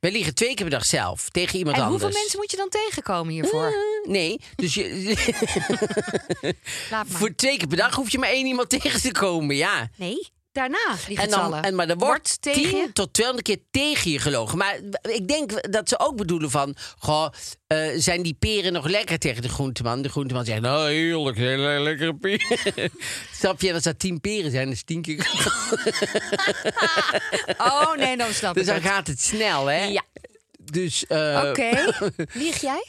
We liegen twee keer per dag zelf tegen iemand en anders. hoeveel mensen moet je dan tegenkomen hiervoor? Eh, Nee, dus je, Laat maar. voor twee keer per dag hoef je maar één iemand tegen te komen, ja. Nee, daarna En dan, en, maar er wordt tegen 10 je? tot 200 keer tegen je gelogen. Maar ik denk dat ze ook bedoelen van... Goh, eh, zijn die peren nog lekker tegen de groenteman? De groenteman zegt, nou heerlijk, hele lekkere peren. Snap je? Als dat 10 peren zijn, is 10 keer... Oh, nee, dan snap Dus ik dan het. gaat het snel, hè? Ja. Dus... eh, Oké. Lieg jij?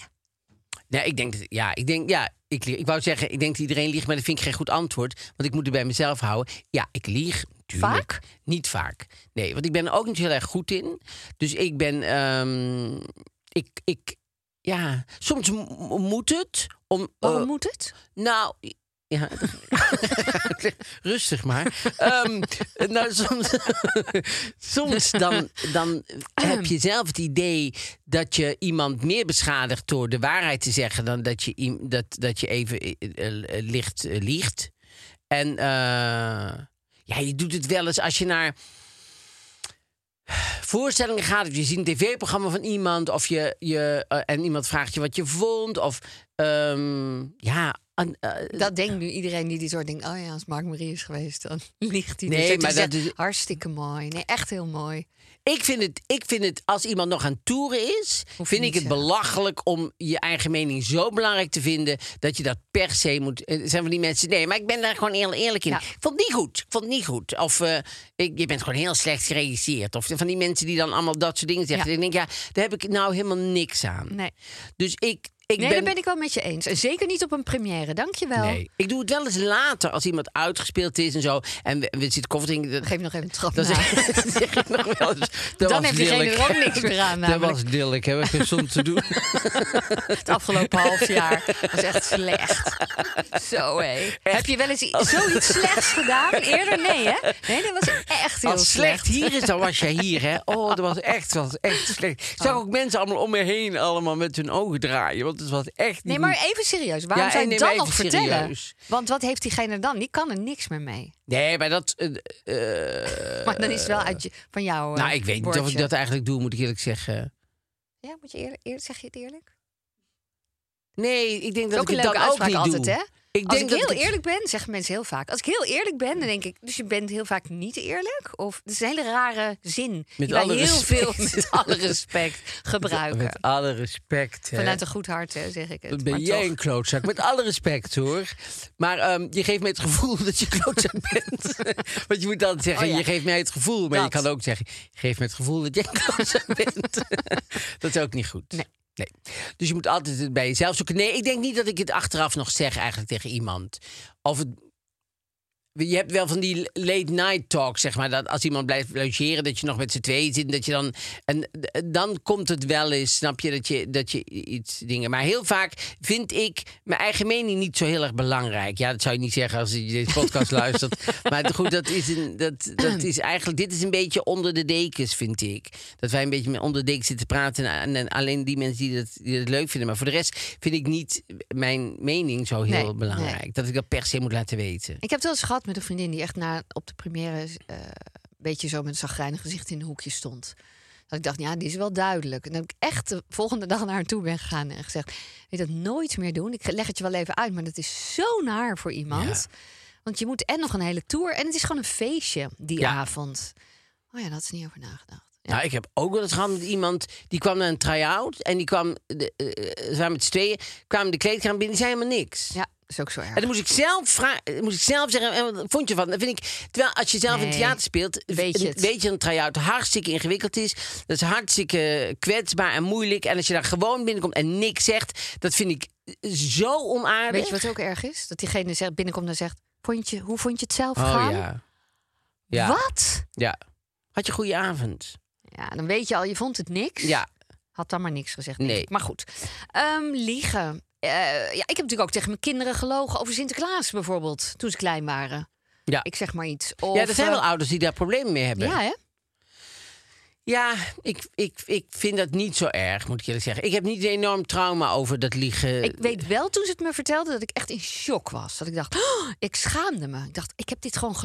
Nee, ik denk, dat, ja, ik denk, ja, ik, ik wou zeggen, ik denk dat iedereen liegt, maar dat vind ik geen goed antwoord. Want ik moet het bij mezelf houden. Ja, ik lieg. Tuurlijk. Vaak? Niet vaak. Nee, want ik ben er ook niet heel erg goed in. Dus ik ben, ehm, ik, ik, ja, soms moet het om. Waarom eh, moet het? nou, Rustig maar. Ehm, nou, soms, soms dan, dan heb je zelf het idee dat je iemand meer beschadigt door de waarheid te zeggen dan dat je, dat, dat je even eh, eh, licht eh, liegt. En ja, je doet het wel eens als je naar voorstellingen gaat, of je ziet een tv-programma van iemand, of je, je eh, en iemand vraagt je wat je vond, of ehm, ja. an- eh, Dat denkt nu iedereen die dit hoort. Denkt, oh ja, als Mark Marie is geweest, dan liegt hij. Nee, dus. Het maar dat is- hartstikke mooi. Nee, echt heel mooi. Ik vind, het, ik vind het, als iemand nog aan toeren is, vind ik niet het belachelijk om je eigen mening zo belangrijk te vinden dat je dat per se moet. Er zijn van die mensen, nee, maar ik ben daar gewoon heel eerlijk in. Ja. Ik vond het niet goed. Ik vond het niet goed. Of eh, ik, je bent gewoon heel slecht geregisseerd. Of van die mensen die dan allemaal dat soort dingen zeggen. Ja. Ik denk, ja, daar heb ik nou helemaal niks aan. Nee, Dus ik, ik nee ben. daar ben ik wel met je eens. En zeker niet op een première, dankjewel. Nee, ik doe het wel eens later als iemand uitgespeeld is en zo. En we, we zitten koffie drinken. Geef nog even een trap Dan zeg, zeg ik nog wel eens. Dat Dan diegene lelijk. er ook niks meer aan, Dat was dillik, heb ik gezond te doen. Het afgelopen half jaar was echt slecht. Zo hé. Heb je wel eens zoiets slechts gedaan? Eerder nee hè? Nee, dat was echt heel Als slecht hier is, dan was jij hier, hè? Oh, dat was echt, dat was echt slecht. Ik zag ook mensen allemaal om me heen allemaal met hun ogen draaien. Echt niet Nee, maar even serieus. Waarom Ja, zou je dan nog vertellen? Want wat heeft diegene dan? Die kan er niks meer mee. Nee, maar dat... eh, eh, Maar dan is het wel uit je, van jou. eh, nou, ik weet niet of ik dat eigenlijk doe, moet ik eerlijk zeggen. Ja, moet je eerlijk, eerlijk zeg je het eerlijk? Nee, ik denk Dat dat ik dan ook niet altijd, doe. hè? Ik Als denk ik dat heel eerlijk ben, zeggen mensen heel vaak. Als ik heel eerlijk ben, dan denk ik... Dus je bent heel vaak niet eerlijk? Of het is een hele rare zin. Met die alle heel respect. veel, met alle respect, gebruiken. Met alle respect. hè. Vanuit een goed hart, hè, zeg ik het. Dan ben maar jij toch. een klootzak. Met alle respect hoor. Maar ehm, je geeft mij het gevoel dat je klootzak bent. Want je moet altijd zeggen, Oh ja. je geeft mij het gevoel. Maar je kan ook zeggen, je geeft me het gevoel dat jij een klootzak bent. dat is ook niet goed. Nee. Nee. Dus je moet altijd bij jezelf zoeken. Nee, ik denk niet dat ik het achteraf nog zeg eigenlijk tegen iemand. Of het, je hebt wel van die late night talk, zeg maar. Dat als iemand blijft logeren, dat je nog met z'n tweeën zit. Dat je dan, en d- dan komt het wel eens, snap je, dat je, dat je iets dingen. Maar heel vaak vind ik mijn eigen mening niet zo heel erg belangrijk. Ja, dat zou je niet zeggen als je deze podcast luistert. Maar goed, dat is, een, dat, dat is eigenlijk, dit is een beetje onder de dekens, vind ik. Dat wij een beetje onder de dekens zitten praten. En, en alleen die mensen die dat, die dat leuk vinden. Maar voor de rest vind ik niet mijn mening zo heel Nee, belangrijk. nee. Dat ik dat per se moet laten weten. Ik heb het wel eens gehad met een vriendin die echt na, op de première... eh, een beetje zo met een zagrijnig gezicht in een hoekje stond. Dat ik dacht, ja, die is wel duidelijk. En dan heb ik echt de volgende dag naar haar toe ben gegaan en gezegd... weet je dat nooit meer doen? Ik leg het je wel even uit, maar dat is zo naar voor iemand. Want je moet en nog een hele tour... en het is gewoon een feestje die Ja. avond. Oh ja, had ze niet over nagedacht. Ja. Nou, ik heb ook wel eens gehad met iemand die kwam naar een try-out. En die kwam, de, eh, ze waren met z'n tweeën, kwamen de kleedkamer binnen, die zei helemaal niks. ja, dat is ook zo erg. En dan moest ik zelf vragen, moest ik zelf zeggen, en wat vond je van? Dan vind ik, terwijl als je zelf in het Nee, theater speelt, weet je het. weet je een try-out hartstikke ingewikkeld is. Dat is hartstikke kwetsbaar en moeilijk. En als je daar gewoon binnenkomt en niks zegt, dat vind ik zo onaardig. Weet je wat ook erg is? Dat diegene zegt, binnenkomt en zegt... Vond je, hoe vond je het zelf Oh gaan? ja. Ja. Wat? Ja. Had je een goede avond? Ja, dan weet je al, je vond het niks. Ja. Had dan maar niks gezegd. Nee. Maar goed. Ehm, liegen. Eh, ja, ik heb natuurlijk ook tegen mijn kinderen gelogen over Sinterklaas bijvoorbeeld. Toen ze klein waren. Ja. Ik zeg maar iets. Of, ja, er zijn wel eh, ouders die daar problemen mee hebben. Ja, hè? Ja, ik, ik, ik vind dat niet zo erg, moet ik eerlijk zeggen. Ik heb niet een enorm trauma over dat liegen. Ik weet wel toen ze het me vertelde dat ik echt in shock was. Dat ik dacht, "Oh, ik schaamde me. Ik dacht, ik heb dit gewoon.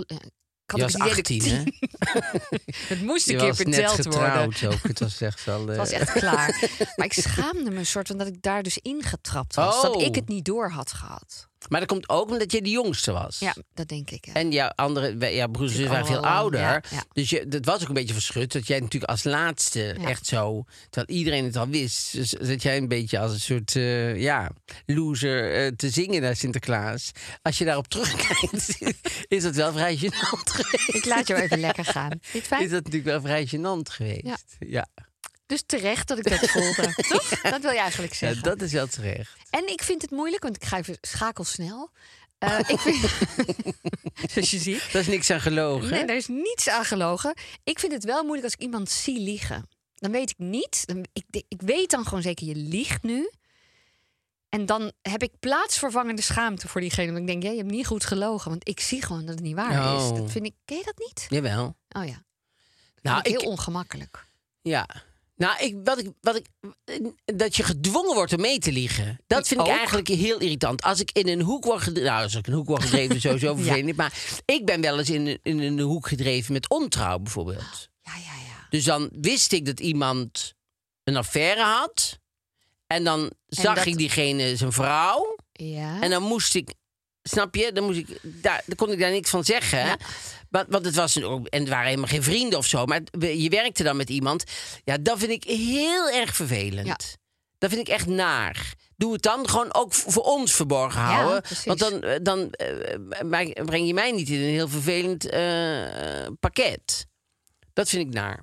Ik had was het idee dat 18, ik hè? Het moest Je een keer was net verteld worden. ook. Het was echt al... Het was eh, echt klaar. Maar ik schaamde me een soort van dat ik daar dus ingetrapt was. Dat Oh. ik het niet door had gehad. Maar dat komt ook omdat je de jongste was. Ja, dat denk ik. En jouw andere, jouw broers en zussen waren veel ouder. ja, ja. Dus je, dat was ook een beetje verschut. Dat jij natuurlijk als laatste echt zo... Terwijl iedereen het al wist. Dus dat jij een beetje als een soort eh, ja, loser eh, te zingen naar Sinterklaas. Als je daarop terugkijkt, is dat wel vrij gênant geweest. Ik laat jou even lekker gaan. Het fijn? Is dat natuurlijk wel vrij gênant geweest. Ja. Dus terecht dat ik dat voelde. Toch? Dat wil je eigenlijk Ja, zeggen. dat is wel terecht. En ik vind het moeilijk, want ik ga even schakelsnel. Eh ik vind, zoals je ziet. Dat is niks aan gelogen. Nee, daar is niets aan gelogen. Ik vind het wel moeilijk als ik iemand zie liegen. Dan weet ik niet. Dan, ik, ik weet dan gewoon zeker, je liegt nu. En dan heb ik plaatsvervangende schaamte voor diegene. Want ik denk, jij je hebt niet goed gelogen. Want ik zie gewoon dat het niet waar is. Oh. Dat vind ik, ken je dat niet? Jawel. Oh ja. Nou, Nou, heel ongemakkelijk. Ja. Nou, ik, wat ik, wat ik, dat je gedwongen wordt om mee te liegen. Dat Ik vind ik eigenlijk heel irritant. Als ik in een hoek word gedreven. Nou, als ik in een hoek word gedreven, sowieso vervelend. Maar ik ben wel eens in, een- in een hoek gedreven met ontrouw, bijvoorbeeld. Ja, ja, ja. Dus dan wist ik dat iemand een affaire had. En dan zag dat- ik diegene zijn vrouw. Ja. En dan moest ik, snap je, dan, moest ik, daar, dan kon ik daar niks van zeggen. Ja. Want, want het was een, en het waren helemaal geen vrienden of zo. Maar je werkte dan met iemand. Ja, dat vind ik heel erg vervelend. Ja. Dat vind ik echt naar. Doe het dan gewoon ook voor ons verborgen houden. Want dan, eh, dan eh, breng je mij niet in een heel vervelend eh, pakket. Dat vind ik naar.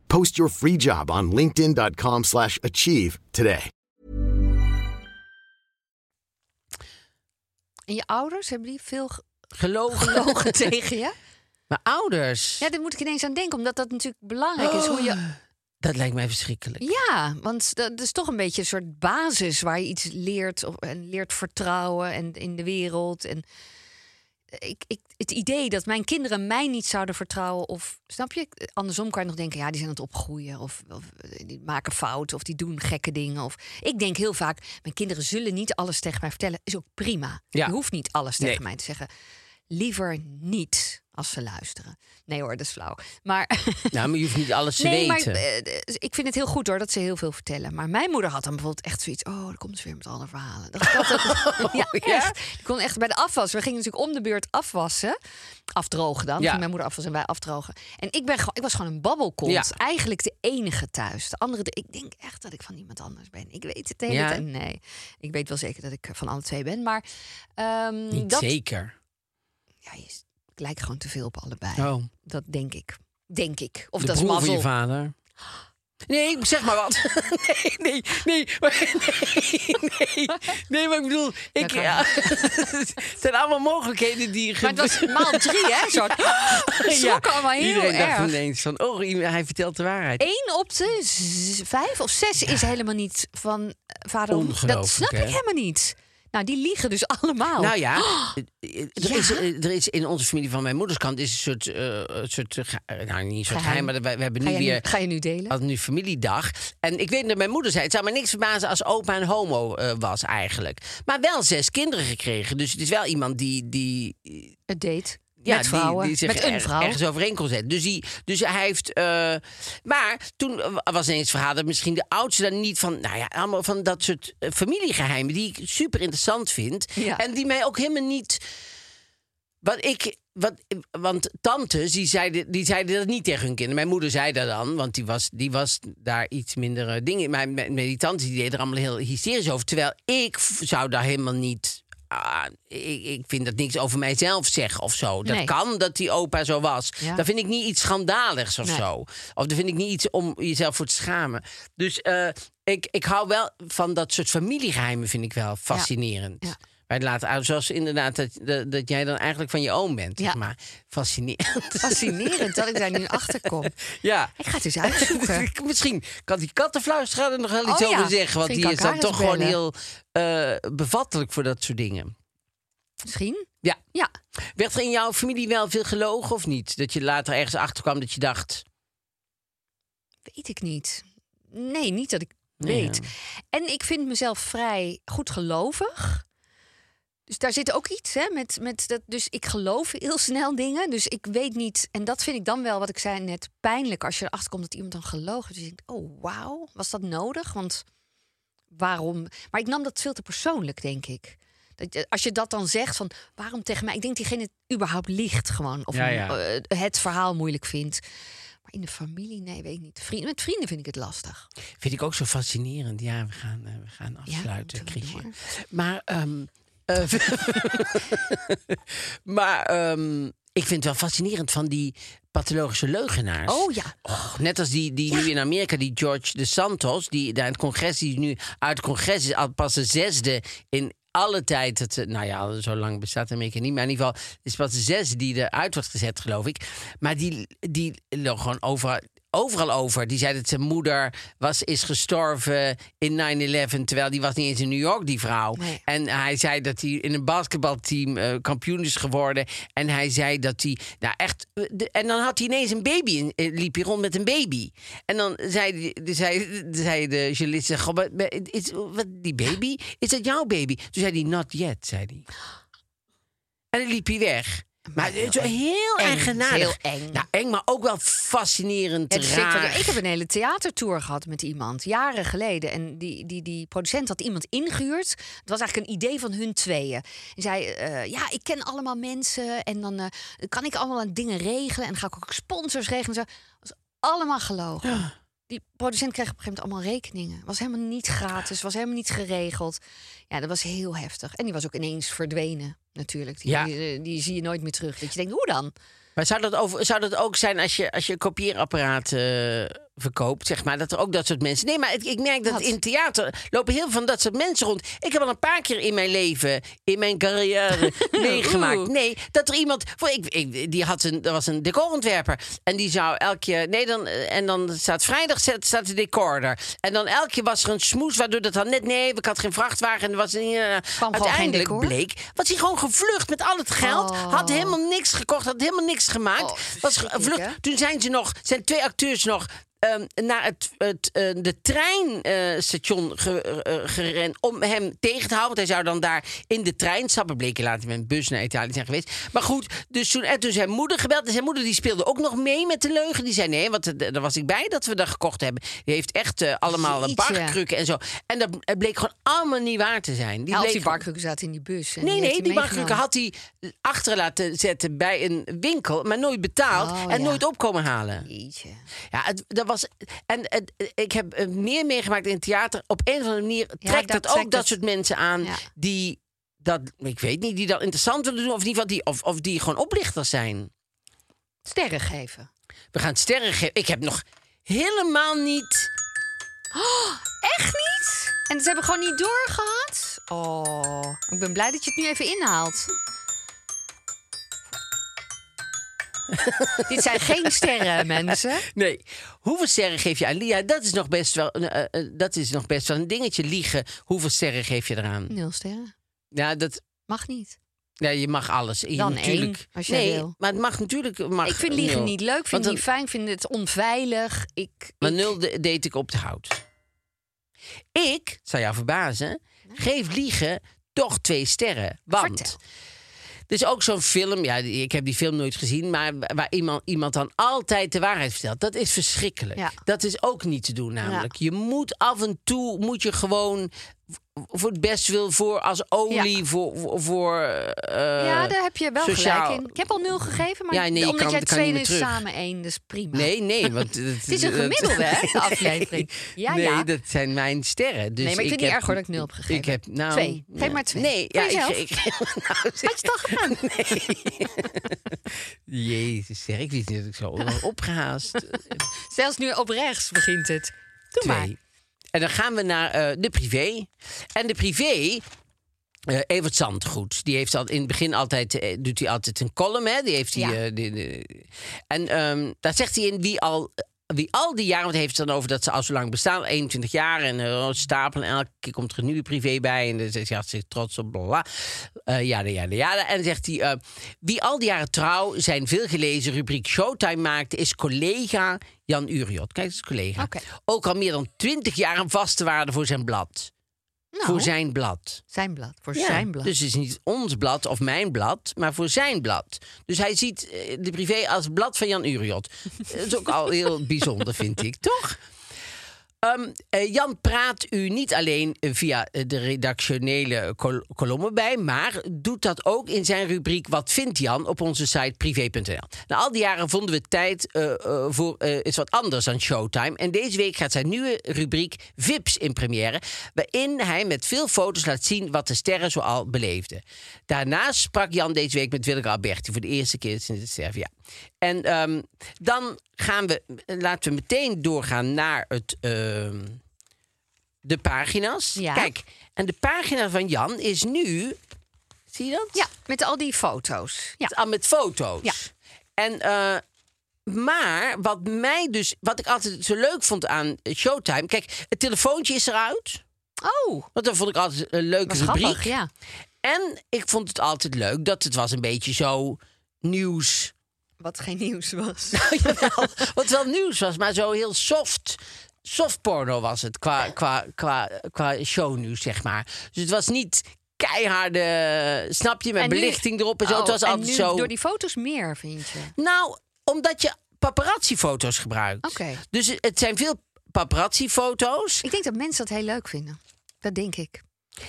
Post your free job on linkedin.com/achieve slash achieve today. En je ouders, hebben die veel ge- Gelogen. gelogen tegen je? Maar ouders, Ja, daar moet ik ineens aan denken, omdat dat natuurlijk belangrijk is. Hoe je... dat lijkt mij verschrikkelijk. Ja, want dat is toch een beetje een soort basis waar je iets leert of, en leert vertrouwen en in de wereld. En ik, ik, het idee dat mijn kinderen mij niet zouden vertrouwen. Of snap je? Andersom kan je nog denken, ja, die zijn aan het opgroeien. Of, of eh, die maken fouten. Of die doen gekke dingen. Of ik denk heel vaak, mijn kinderen zullen niet alles tegen mij vertellen. Is ook prima. Ja. Je hoeft niet alles tegen Nee. mij te zeggen. Liever niet als ze luisteren. Nee hoor, dat is flauw. Maar Nou, maar je hoeft niet alles te nee, maar weten. eh, eh, ik vind het heel goed hoor dat ze heel veel vertellen. Maar mijn moeder had dan bijvoorbeeld echt zoiets. Oh, dan komt ze weer met alle verhalen. Dat, dat, Oh, ja? echt. Die kon echt bij de afwas. We gingen natuurlijk om de beurt afwassen. Afdrogen dan. Ja. Ging mijn moeder afwassen en wij afdrogen. En ik, ben gewoon, ik was gewoon een babbelkont. Ja. Eigenlijk de enige thuis. De andere, ik denk echt dat ik van iemand anders ben. Ik weet het hele Ja? tijd. Nee, ik weet wel zeker dat ik van alle twee ben. Maar ehm, niet dat, zeker. ja, je, ik lijk gewoon te veel op allebei. Oh, Dat denk ik. Denk ik. Of de dat is van je vader. Nee, zeg maar wat. Nee, nee, nee. maar- Nee, nee, nee maar ik bedoel... Ik, ja, het zijn allemaal mogelijkheden die... Maar het was maal drie, hè? Zo, schrokken allemaal heel Iedereen dacht erg. ineens van... Oh, hij vertelt de waarheid. Eén op de vijf of zes is helemaal niet van vader. Dat snap hè? ik helemaal niet. Nou, die liegen dus allemaal. Nou ja, er, Ja? Is, er is in onze familie van mijn moederskant is een soort, eh, een soort eh, nou niet een soort Geheim. maar we, we hebben ga, nu je weer nu, ga je nu delen? hadden nu familiedag. En ik weet dat mijn moeder zei: het zou me niks verbazen als opa een homo eh, was eigenlijk. Maar wel zes kinderen gekregen. Dus het is wel iemand die. die Het date. Ja, met vrouwen. Die, die zich met een vrouw. ergens overeen kon zetten. Dus, die, dus hij heeft. eh, maar toen was ineens verhaal dat misschien de oudste dan niet van. Nou ja, allemaal van dat soort eh, familiegeheimen. die ik super interessant vind. Ja. En die mij ook helemaal niet. Wat ik. Wat, want tantes die zeiden, die zeiden dat niet tegen hun kinderen. Mijn moeder zei dat dan, want die was, die was daar iets minder dingen. Maar mijn, mijn- die tantes die deden er allemaal heel hysterisch over. Terwijl ik zou daar helemaal niet. Ah, ik, ik vind dat niks over mijzelf zeggen of zo. Dat Nee. kan dat die opa zo was. Ja. Dat vind ik niet iets schandaligs of Nee. zo. Of dat vind ik niet iets om jezelf voor te schamen. Dus eh, ik, ik hou wel van dat soort familiegeheimen, vind ik wel fascinerend. Ja. Wij laten uit, zoals inderdaad dat, dat, dat jij dan eigenlijk van je oom bent. Ja. Zeg maar fascinerend. Fascinerend dat ik daar nu achter kom. Ja. Ik ga het eens uitzoeken. Misschien kan die kattenfluisteraar er nog wel iets Oh ja, over zeggen. Want misschien die is dan toch gewoon heel eh, bevattelijk voor dat soort dingen. Misschien? Ja. Ja. Werd er in jouw familie wel veel gelogen of niet? Dat je later ergens achter kwam dat je dacht... Weet ik niet. Nee, niet dat ik weet. En ik vind mezelf vrij goed gelovig. Dus daar zit ook iets, hè? Met, met dat, dus ik geloof heel snel dingen. Dus ik weet niet. En dat vind ik dan wel, wat ik zei net, pijnlijk als je erachter komt dat iemand dan gelogen. Dus je denkt, oh wauw, was dat nodig? Want waarom? Maar ik nam dat veel te persoonlijk, denk ik. Dat, als je dat dan zegt van waarom tegen mij? Ik denk diegene het überhaupt liegt gewoon. Of Ja, ja. eh, het verhaal moeilijk vindt. Maar in de familie, nee, weet ik niet. Vrienden, met vrienden vind ik het lastig. Vind ik ook zo fascinerend. Ja, we gaan, eh, we gaan afsluiten, Chrisje. door. Maar, ehm, eh, maar ehm, ik vind het wel fascinerend van die pathologische leugenaars. Oh ja. Net als die, die nu in Amerika, die George de Santos, die daar in het congres, die nu uit het congres is, al pas de zesde in alle tijd. Het, eh, nou ja, zo lang bestaat Amerika niet, maar in ieder geval is pas de zesde die eruit wordt gezet, geloof ik. Maar die, die gewoon overal, overal over. Die zei dat zijn moeder was, is gestorven in 9-11, terwijl die was niet eens in New York, die vrouw. Nee. En hij zei dat hij in een basketbalteam eh, kampioen is geworden. En hij zei dat hij, nou echt, eh, de- en dan had hij ineens een baby, in, eh, liep hij rond met een baby. En dan zei, de- zei, zei de journalist, "Goh, maar- maar is, wat, die baby, is dat jouw baby? Toen zei hij, not yet, zei hij. En dan liep hij weg. Maar het is heel eng. eigenaardig. Heel eng. Nou, eng, maar ook wel fascinerend Het raar. ik heb een hele theatertour gehad met iemand, jaren geleden. En die, die, die producent had iemand ingehuurd. Het was eigenlijk een idee van hun tweeën. En zei, eh, ja, ik ken allemaal mensen en dan eh, kan ik allemaal dingen regelen. En dan ga ik ook sponsors regelen. en Zo. was allemaal gelogen. Die producent kreeg op een gegeven moment allemaal rekeningen. Was helemaal niet gratis, was helemaal niet geregeld. Ja, dat was heel heftig. En die was ook ineens verdwenen, natuurlijk. Die, Ja. die, die zie je nooit meer terug. Dat je denkt, hoe dan? Maar zou dat, over, zou dat ook zijn als je, als je een kopieerapparaat eh, verkoopt, zeg maar, dat er ook dat soort mensen. Nee, maar ik, merk dat in theater lopen heel veel van dat soort mensen rond. Ik heb al een paar keer in mijn leven, in mijn carrière, meegemaakt. Nee, dat er iemand. Voor, ik, ik, die had een, dat was een decorontwerper. En die zou elke keer. Nee, dan, en dan staat vrijdag staat, de decor er. En dan elke keer was er een smoes, waardoor dat dan net. Nee, ik had geen vrachtwagen. En er was een. eh, uiteindelijk bleek. Was hij gewoon gevlucht met al het geld. Oh. Had helemaal niks gekocht, had helemaal niks gemaakt. Oh, was gevlucht. Toen zijn ze nog, zijn twee acteurs nog. Ehm, naar het, het, eh, de treinstation ge, eh, gerend om hem tegen te houden. Want hij zou dan daar in de trein stappen. Bleek hij later met een bus naar Italië zijn geweest. Maar goed, dus toen, en toen zijn moeder gebeld. En zijn moeder die speelde ook nog mee met de leugen. Die zei nee, want eh, daar was ik bij dat we dat gekocht hebben. Die heeft echt eh, allemaal een barkrukken en zo. En dat het bleek gewoon allemaal niet waar te zijn. Die bleek die barkrukken zaten in die bus. en Nee, die nee, heeft die barkrukken had hij achter laten zetten bij een winkel, maar nooit betaald Oh, en ja. nooit opkomen halen. Jeetje. Ja, het, dat was. En ik heb meer meegemaakt in het theater. Op een of andere manier trekt dat ook dat het. soort mensen aan die dat, ik weet niet, die dat interessant willen doen of niet, die, of, of die gewoon oplichters zijn. Sterren geven. We gaan sterren geven. Ik heb nog helemaal niet. Echt niet? En ze hebben gewoon niet doorgehad? Oh, ik ben blij dat je het nu even inhaalt. Dit zijn geen sterren, mensen. Nee. Hoeveel sterren geef je aan Lia? Dat is nog best wel, eh, eh, dat is nog best wel een dingetje. Liegen. Hoeveel sterren geef je eraan? Nul sterren. Ja, dat, Mag niet. Ja, je mag alles. Je, Dan natuurlijk. één, als jij nee, wil. maar het mag natuurlijk. Mag ik vind liegen nul. niet leuk, vind dan- niet fijn, vind het onveilig. Ik, Maar ik- nul de- deed ik op de hout. Ik, zou jou verbazen, geef liegen toch twee sterren. Want Vertel. Is ook zo'n film, ja, ik heb die film nooit gezien, maar waar iemand, iemand dan altijd de waarheid vertelt. Dat is verschrikkelijk. Ja. Dat is ook niet te doen, namelijk. Je moet af en toe, moet je gewoon voor het best wil, voor als olie, Ja. voor, voor, eh, ja, daar heb je wel sociaal- gelijk in. Ik heb al nul gegeven, maar Ja, nee, omdat kan- jij twee is samen één, dus prima. Nee, nee, want het, Het is een gemiddelde, hè, de aflevering. Ja, nee, ja. dat zijn mijn sterren. Dus Nee, maar ik vind het niet heb- erg hoor dat ik nul heb gegeven. Ik heb nou Twee. Geef maar twee. Nee, ja, ik, jezelf. ik, nou, Had je al gedaan? Jezus, zeg, ik wist niet dat ik zo opgehaast. Zelfs nu op rechts begint het. Doe maar. En dan gaan we naar eh, de privé. En de privé. eh Evert Zandgoed, die heeft al in het begin altijd, eh, doet hij altijd een column, hè? Die heeft hij, Ja. en ehm, daar zegt hij in wie al, wie al die jaren, want heeft het dan over dat ze al zo lang bestaan, 21 jaar en eh, stapelen. En elke keer komt er een nieuwe privé bij en dan is hij hartstikke trots op, bla. Eh, ja, ja, ja. En zegt hij, eh, wie al die jaren trouw zijn veel gelezen rubriek Showtime maakte, is collega Jan Uriot. Kijk, dat is collega. Ook al meer dan 20 jaar een vaste waarde voor zijn blad. Nou, Voor zijn blad. zijn blad. Voor Ja, zijn blad. Dus het is niet ons blad of mijn blad, maar voor zijn blad. Dus hij ziet eh, de privé als blad van Jan Uriot. Dat is ook al heel bijzonder, vind ik, toch? Ehm, eh, Jan praat u niet alleen via de redactionele kol- kolommen bij, maar doet dat ook in zijn rubriek Wat vindt Jan op onze site privé.nl. Na al die jaren vonden we tijd eh, eh, voor iets wat anders dan Showtime. En deze week gaat zijn nieuwe rubriek Vips in première, waarin hij met veel foto's laat zien wat de sterren zoal beleefden. Daarnaast sprak Jan deze week met Willeke Alberti voor de eerste keer sinds het sterven. Ja. En ehm, dan gaan we, laten we meteen doorgaan naar het, ehm, de pagina's. Ja. Kijk, en de pagina van Jan is nu, zie je dat? Ja, met al die foto's. Ja. Al met foto's. Ja. En, eh, maar wat mij dus, wat ik altijd zo leuk vond aan Showtime, kijk, het telefoontje is eruit. Oh, Want dat vond ik altijd een leuke was rubriek. grappig, ja. En ik vond het altijd leuk dat het was een beetje zo nieuws. Wat geen nieuws was. Jawel, wat wel nieuws was, maar zo heel soft. Soft porno was het qua, qua, qua, qua shownieuws, zeg maar. Dus het was niet keiharde, snap je, met En nu- belichting erop en zo. Oh, het was en altijd nu zo. door die foto's meer, vind je? Nou, omdat je paparazzi-foto's gebruikt. Oké. Dus het zijn veel paparazzi-foto's. Ik denk dat mensen dat heel leuk vinden. Dat denk ik.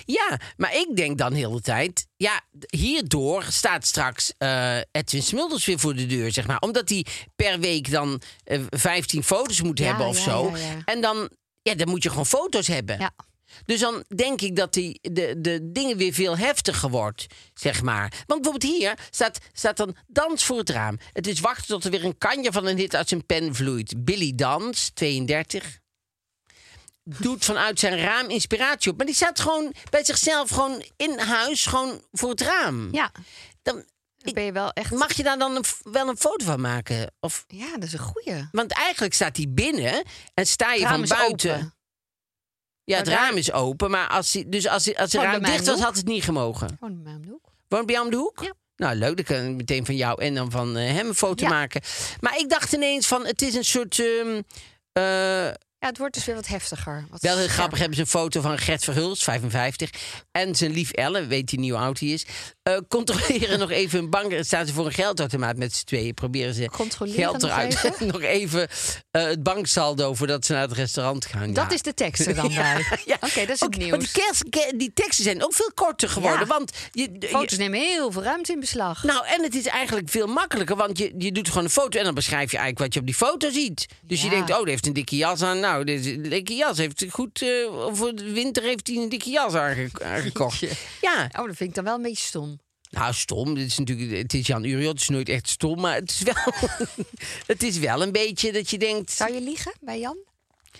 Ja, maar ik denk dan heel de tijd... Ja, hierdoor staat straks eh, Edwin Smulders weer voor de deur, zeg maar. Omdat hij per week dan eh 15 foto's moet Ja, hebben of ja, zo. ja. En dan, ja, dan moet je gewoon foto's hebben. Ja. Dus dan denk ik dat die, de, de dingen weer veel heftiger wordt, zeg maar. Want bijvoorbeeld hier staat, staat dan dans voor het raam. Het is wachten tot er weer een kanje van een hit uit zijn pen vloeit. Billy Dans, 32. Doet vanuit zijn raam inspiratie op. Maar die staat gewoon bij zichzelf, gewoon in huis, gewoon voor het raam. Ja, Dan, ben je wel echt... mag je daar dan een, wel een foto van maken? Of, Ja, dat is een goeie. want eigenlijk staat hij binnen en sta je van buiten. open. Ja, het raam is open, maar als hij, dus als, hij- als het raam dicht was, had het niet gemogen. Gewoon bij mij om de hoek. Woont bij jou om de hoek? Ja. Nou, leuk. Dan kan ik meteen van jou en dan van eh, hem een foto Ja. maken. Maar ik dacht ineens van, het is een soort... ehm, eh, Ja, het wordt dus weer wat heftiger. Wat wel heel grappig hebben ze een foto van Gert Verhulst, 55. En zijn lief Elle, weet hij niet hoe oud hij is. Eh, controleren nog even een bank. Staan ze voor een geldautomaat met z'n tweeën. Proberen ze geld nog eruit. even? nog even eh, het banksaldo voordat ze naar het restaurant gaan. Dat Ja. is de tekst er dan bij. Ja. Oké, dat is Ook- het nieuws. Die, die teksten zijn ook veel korter geworden. Want je, je- Foto's nemen heel veel ruimte in beslag. nou, en het is eigenlijk veel makkelijker, want je, je doet gewoon een foto en dan beschrijf je eigenlijk wat je op die foto ziet. Dus je denkt, oh, die heeft een dikke jas aan. Nou, een dikke jas. Heeft goed, eh, voor de winter heeft hij een dikke jas aange- aangekocht. Ja, Oh, dat vind ik dan wel een beetje stom. Nou, stom. Dit is natuurlijk, het is Jan Uriot, het is nooit echt stom, maar het is wel, het is wel een beetje dat je denkt. Zou je liegen bij Jan?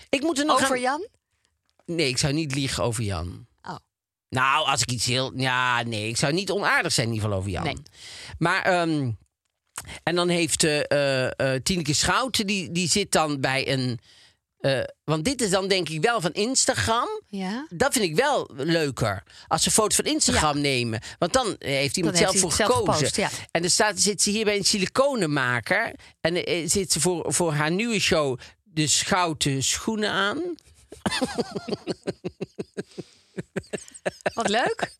Ik moet er nog Over aan- Jan? Nee, ik zou niet liegen over Jan. Oh. Nou, als ik iets heel. Ja, nee, ik zou niet onaardig zijn in ieder geval over Jan. Nee. Maar. ehm, en dan heeft eh, eh, Tineke Schouten, die, die zit dan bij een. Eh, want dit is dan denk ik wel van Instagram. Ja. Dat vind ik wel leuker. Als ze foto's van Instagram nemen. Want dan heeft iemand Dan zelf heeft voor gekozen. gepost, ja. En dan staat, zit ze hier bij een siliconenmaker. En eh, zit ze voor, voor haar nieuwe show de Schouten schoenen aan. Wat leuk.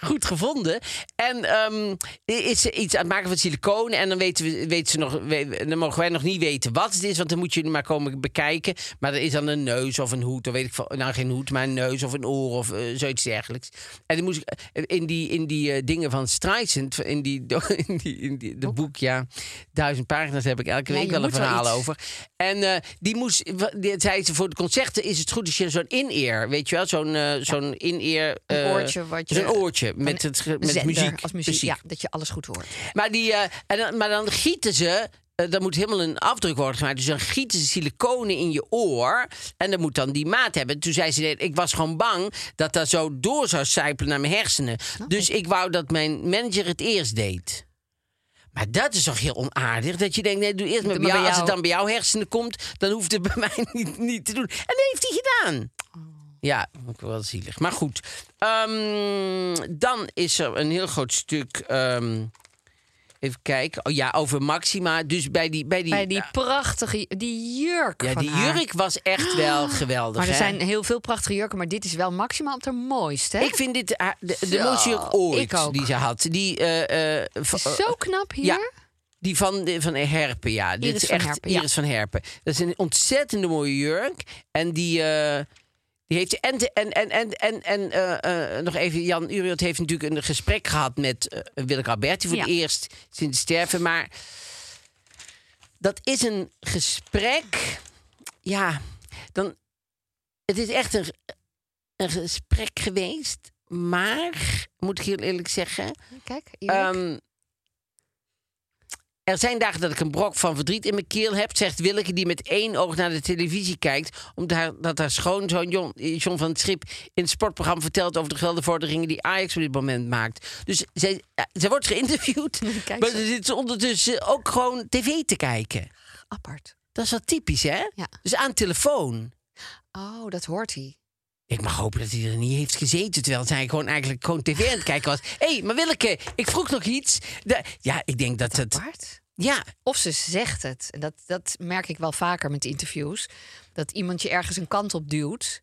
goed gevonden. En ehm, is ze iets aan het maken van siliconen. En dan weten, we, weten ze nog, we- dan mogen wij nog niet weten wat het is. Want dan moet je maar komen bekijken. Maar er is dan een neus of een hoed. Of weet ik. Nou, geen hoed, maar een neus of een oor of eh, zoiets dergelijks. En dan moest ik eh, in die, in die eh, dingen van Streisand. In die, in die, in die de boek, ja. Duizend pagina's heb ik elke Ja, week wel een wel verhaal over. En die moest, die, zei ze voor de concerten is het goed als je zo'n in-ear, weet je wel, zo'n zo'n in-ear, Een eh, oortje wat je- zo'n oortje met het met Zender muziek, Als muziek, ja, dat je alles goed hoort. Maar die, eh, en dan, maar dan gieten ze. eh, dan moet helemaal een afdruk worden gemaakt. Dus dan gieten ze siliconen in je oor. En dan moet dan die maat hebben. Toen zei ze: Ik was gewoon bang dat dat zo door zou sijpelen naar mijn hersenen. Dus ik wou dat mijn manager het eerst deed. Maar dat is toch heel onaardig? Dat je denkt, nee, doe eerst maar bij jou. Als het dan bij jouw hersenen komt, dan hoeft het bij mij niet, niet te doen. En dat heeft hij gedaan. Ja, ook wel zielig. Maar goed. Ehm, dan is er een heel groot stuk. ehm, even kijken. Oh ja, over Maxima. Dus bij die. Bij die, Bij die prachtige die jurk ja, van die haar. jurk was echt wel geweldig. Maar er hè? zijn heel veel prachtige jurken, maar dit is wel maximaal op haar mooist, hè? Ik vind dit haar- de, de mooiste jurk ooit die ze had. Die, eh, eh, van- Zo knap hier. Ja. Die van, de- van Herpen, ja. Dit Iris is van echt Herpen, ja. Iris van Herpen. Dat is een ontzettende mooie jurk. En die, eh, die heeft... En, en, en, en, en, en eh, nog even, Jan Uriot heeft natuurlijk een gesprek gehad met eh Willeke Alberti... voor Ja. het eerst sinds sterven. Maar dat is een gesprek... Ja, dan... Het is echt een, een gesprek geweest. Maar, moet ik heel eerlijk zeggen... Kijk, jurk. Er zijn dagen dat ik een brok van verdriet in mijn keel heb, zegt Willeke, die met één oog naar de televisie kijkt. Omdat haar, dat haar schoonzoon Jon, John van het Schip in het sportprogramma vertelt over de geldvorderingen die Ajax op dit moment maakt. Dus zij, ja, zij wordt geïnterviewd, Kijk maar ze zit ondertussen ook gewoon tv te kijken. Apart. Dat is wel typisch, hè? Ja. Dus aan telefoon. Oh, dat hoort hij. Ik mag hopen dat hij er niet heeft gezeten terwijl hij gewoon eigenlijk gewoon tv aan het kijken was. Hé, hey, maar Willeke, ik vroeg nog iets. Da- ja, ik denk dat het. Apart. Ja, Of ze zegt het. En dat, dat merk ik wel vaker met interviews. Dat iemand je ergens een kant op duwt.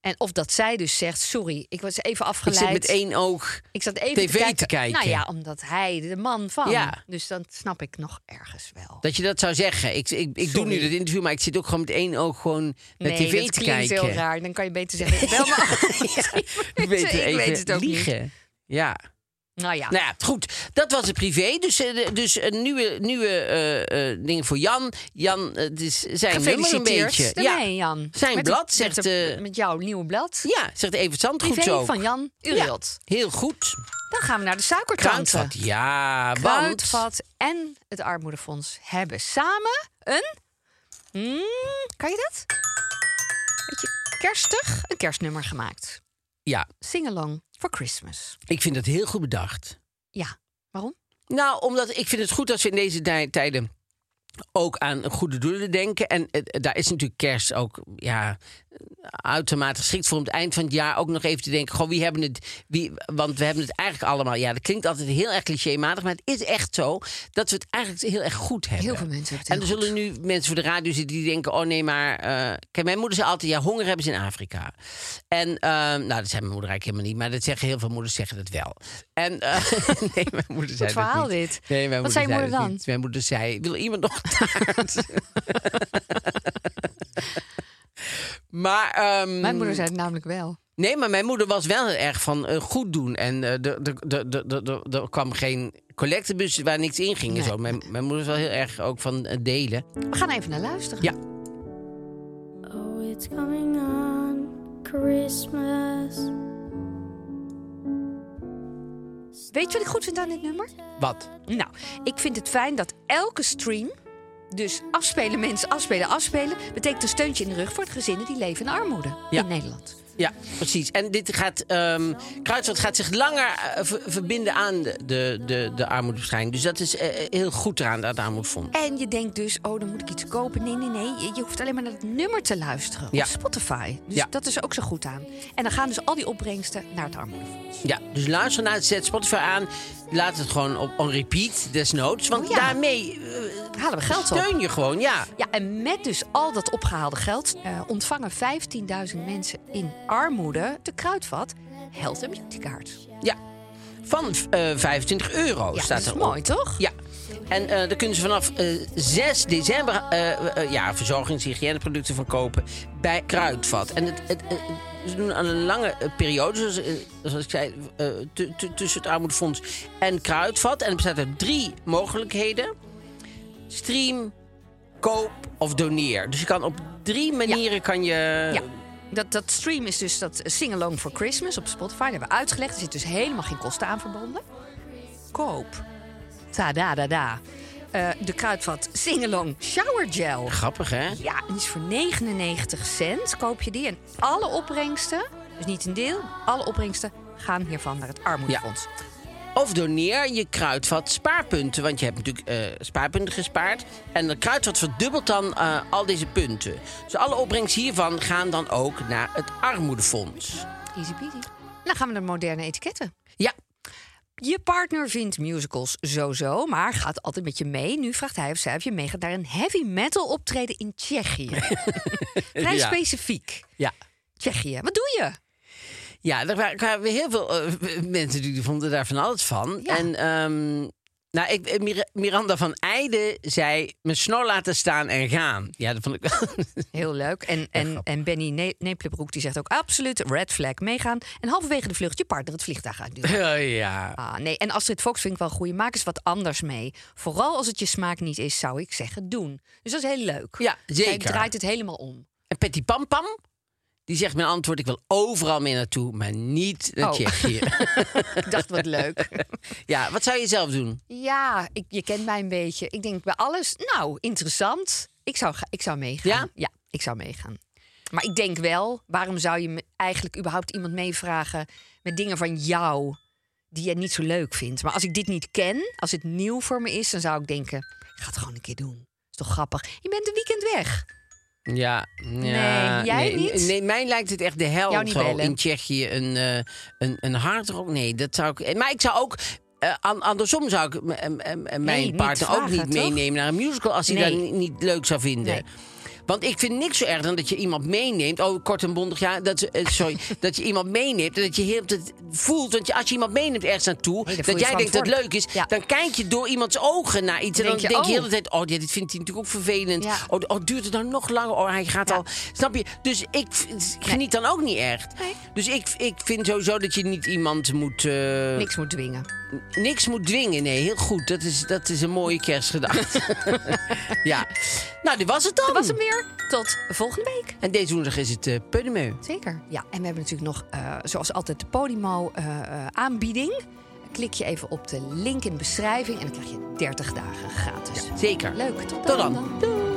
En of dat zij dus zegt, sorry, ik was even ik afgeleid. zit met één oog. Ik zat even TV te kijken. Nou ja, omdat hij de man van. Ja. Dus dat snap ik nog ergens wel. Dat je dat zou zeggen. Ik, ik, ik doe nu dit interview, maar ik zit ook gewoon met één oog gewoon naar nee, tv dat te kijken. heel raar. Dan kan je beter zeggen, bel me. Ik weet, Ik weet het ook niet. liegen. Ja. Nou ja. Nou ja, goed. Dat was het privé. Dus, eh, dus een nieuwe, nieuwe eh, eh, dingen voor Jan. Jan, het is zijn nummer een beetje. daarmee, Jan. Zijn Met blad, de- zegt... Met, de- met jouw nieuwe blad. ja, zegt Evert Zandgoed Privé zo. van Jan Uriot. Heel goed. Dan gaan we naar de suikertante. Kruidvat, ja. Kruidvat en het Armoedefonds hebben samen een... Hmm, kan je dat? Beetje kerstig, een kerstnummer gemaakt. Ja, Sing Along for Christmas. ik vind dat heel goed bedacht. Ja, waarom? Nou, omdat ik vind het goed als we in deze tij- tijden ook aan goede doelen denken. En eh, daar is natuurlijk kerst ook ja, uitermate geschikt voor om het eind van het jaar ook nog even te denken. Gewoon, wie hebben het. Wie, want we hebben het eigenlijk allemaal. Ja, dat klinkt altijd heel erg clichématig, maar het is echt zo dat we het eigenlijk heel erg goed hebben. Heel veel mensen hebben En het er heel zullen nu mensen voor de radio zitten die denken: oh nee, maar. eh, kijk, mijn moeder zei altijd: ja, honger hebben ze in Afrika. En, eh, nou, dat zei mijn moeder eigenlijk helemaal niet, maar dat zeggen heel veel moeders zeggen dat wel. En, eh, nee, mijn moeder zei dat verhaal niet. dit. Nee, mijn Wat moeder zei je moeder dan? niet. Mijn moeder zei: wil iemand nog taart? maar. ehm, Mijn moeder zei het namelijk wel. Nee, maar mijn moeder was wel heel erg van eh, goed doen. En eh, er- kwam geen collectebus waar niks in ging. en. Zo. Mijn, mijn moeder was wel heel erg ook van eh, delen. We gaan even naar luisteren. Ja. Oh, it's coming on Christmas. Weet je wat ik goed vind aan dit nummer? Wat? Nou, ik vind het fijn dat elke stream, dus afspelen, mensen afspelen, afspelen, betekent een steuntje in de rug voor de gezinnen die leven in armoede Ja. in Nederland. Ja, precies. En dit gaat. Kruidvat gaat zich langer eh, ver- verbinden aan de, de, de, de armoedebestrijding. Dus dat is eh, heel goed eraan, dat armoedefonds. En je denkt dus, oh, dan moet ik iets kopen. Nee, nee, nee. Je, je hoeft alleen maar naar het nummer te luisteren Ja. op Spotify. Dus Ja. dat is ook zo goed aan. En dan gaan dus al die opbrengsten naar het armoedefonds. Ja, dus luister naar het, zet Spotify aan. Laat het gewoon op on repeat, desnoods. Want Oh ja. daarmee eh, Halen we geld op. steun je gewoon, ja. Ja, en met dus al dat opgehaalde geld eh, ontvangen 15.000 mensen in armoede de Kruidvat Health and Beauty Card. Ja, van eh 25 euro Ja, staat dat is mooi, toch? Ja. En eh daar kunnen ze vanaf eh 6 december ja, verzorgings- en hygiëneproducten van kopen bij Kruidvat. En het, het, ze doen aan een lange eh, periode, zoals, eh, zoals ik zei, eh, tu- tu- tussen het Armoedefonds en Kruidvat. En het bestaat uit drie mogelijkheden: stream, koop of doneer. Dus je kan op drie manieren kan je. Ja. Dat, dat stream is dus dat Sing Along for Christmas op Spotify. Dat hebben we uitgelegd. Er zit dus helemaal geen kosten aan verbonden. Koop. Ta-da-da-da. Eh, de Kruidvat Sing Along Shower Gel. Grappig, hè? Ja, die is voor 99 cent koop je die. En alle opbrengsten, dus niet een deel, alle opbrengsten gaan hiervan naar het Armoedefonds. Of doneer je kruidvat spaarpunten. Want je hebt natuurlijk eh, spaarpunten gespaard. En de kruidvat verdubbelt dan eh, al deze punten. Dus alle opbrengsten hiervan gaan dan ook naar het armoedefonds. Easy peasy. Dan gaan we naar moderne etiketten. Ja, Je partner vindt musicals zo-zo, maar gaat altijd met je mee. Nu vraagt hij of zij of je meegaat naar een heavy metal optreden in Tsjechië. Vrij Ja. specifiek. ja. Tsjechië, wat doe je? Ja, er waren, heel veel eh, mensen die vonden daar van alles van. Ja. En ehm, nou, ik, eh, Mir- Miranda van Eijden zei... mijn snor laten staan en gaan. Ja, dat vond ik wel... Heel leuk. En, en, en Benny ne Nepelenbroek die zegt ook absoluut red flag meegaan. En halverwege de vlucht je partner het vliegtuig uitduwen. Oh, ja. Ah, nee, en Astrid Fox vind ik wel goed. Maak eens wat anders mee. Vooral als het je smaak niet is, zou ik zeggen doen. Dus dat is heel leuk. Ja, Zij zeker. draait het helemaal om. En Petty Pam Pam... Die zegt mijn antwoord, ik wil overal mee naartoe, maar niet naar Oh. Tsjechië. Ik dacht, wat leuk. ja, wat zou je zelf doen? Ja, ik, je kent mij een beetje. Ik denk bij alles, nou, interessant. Ik zou, ik zou meegaan. Ja? Ja, ik zou meegaan. Maar ik denk wel, waarom zou je me eigenlijk überhaupt iemand meevragen met dingen van jou die je niet zo leuk vindt? Maar als ik dit niet ken, als het nieuw voor me is, dan zou ik denken, ik ga het gewoon een keer doen. Is toch grappig? Je bent een weekend weg. Ja, ja Nee, jij nee, niet? Nee, mij lijkt het echt de hel zo in Tsjechië een, eh een, een hardrock. Nee, dat zou ik. Maar ik zou ook. eh, an- andersom zou ik mijn niet partner ook niet toch? meenemen naar een musical als hij Nee. dat ni- niet leuk zou vinden. Nee. Want ik vind niks zo erg dan dat je iemand meeneemt. Oh, kort en bondig, ja. Dat, eh, sorry. dat je iemand meeneemt en dat je heel het voelt. Want je, als je iemand meeneemt ergens naartoe. Nee, dat jij denkt dat het leuk is. Ja. Dan kijk je door iemands ogen naar iets. En Denk dan je, denk je de oh. hele tijd. Oh, ja, dit vindt hij natuurlijk ook vervelend. Ja. Oh, oh, duurt het dan nog langer? Oh, hij gaat al. Snap je? Dus ik geniet dan ook niet echt. Nee. Dus ik, ik vind sowieso dat je niet iemand moet. eh, Niks moet dwingen. niks moet dwingen. Nee, heel goed. Dat is, dat is een mooie kerstgedachte. ja. Nou, dit was het dan. Dat was hem weer. Tot volgende week. En deze woensdag is het uh. Zeker. Ja, en we hebben natuurlijk nog, eh, zoals altijd, de Podimo eh, aanbieding. Klik je even op de link in de beschrijving en dan krijg je 30 dagen gratis. Zeker. Leuk. Tot dan. Tot dan. Doei.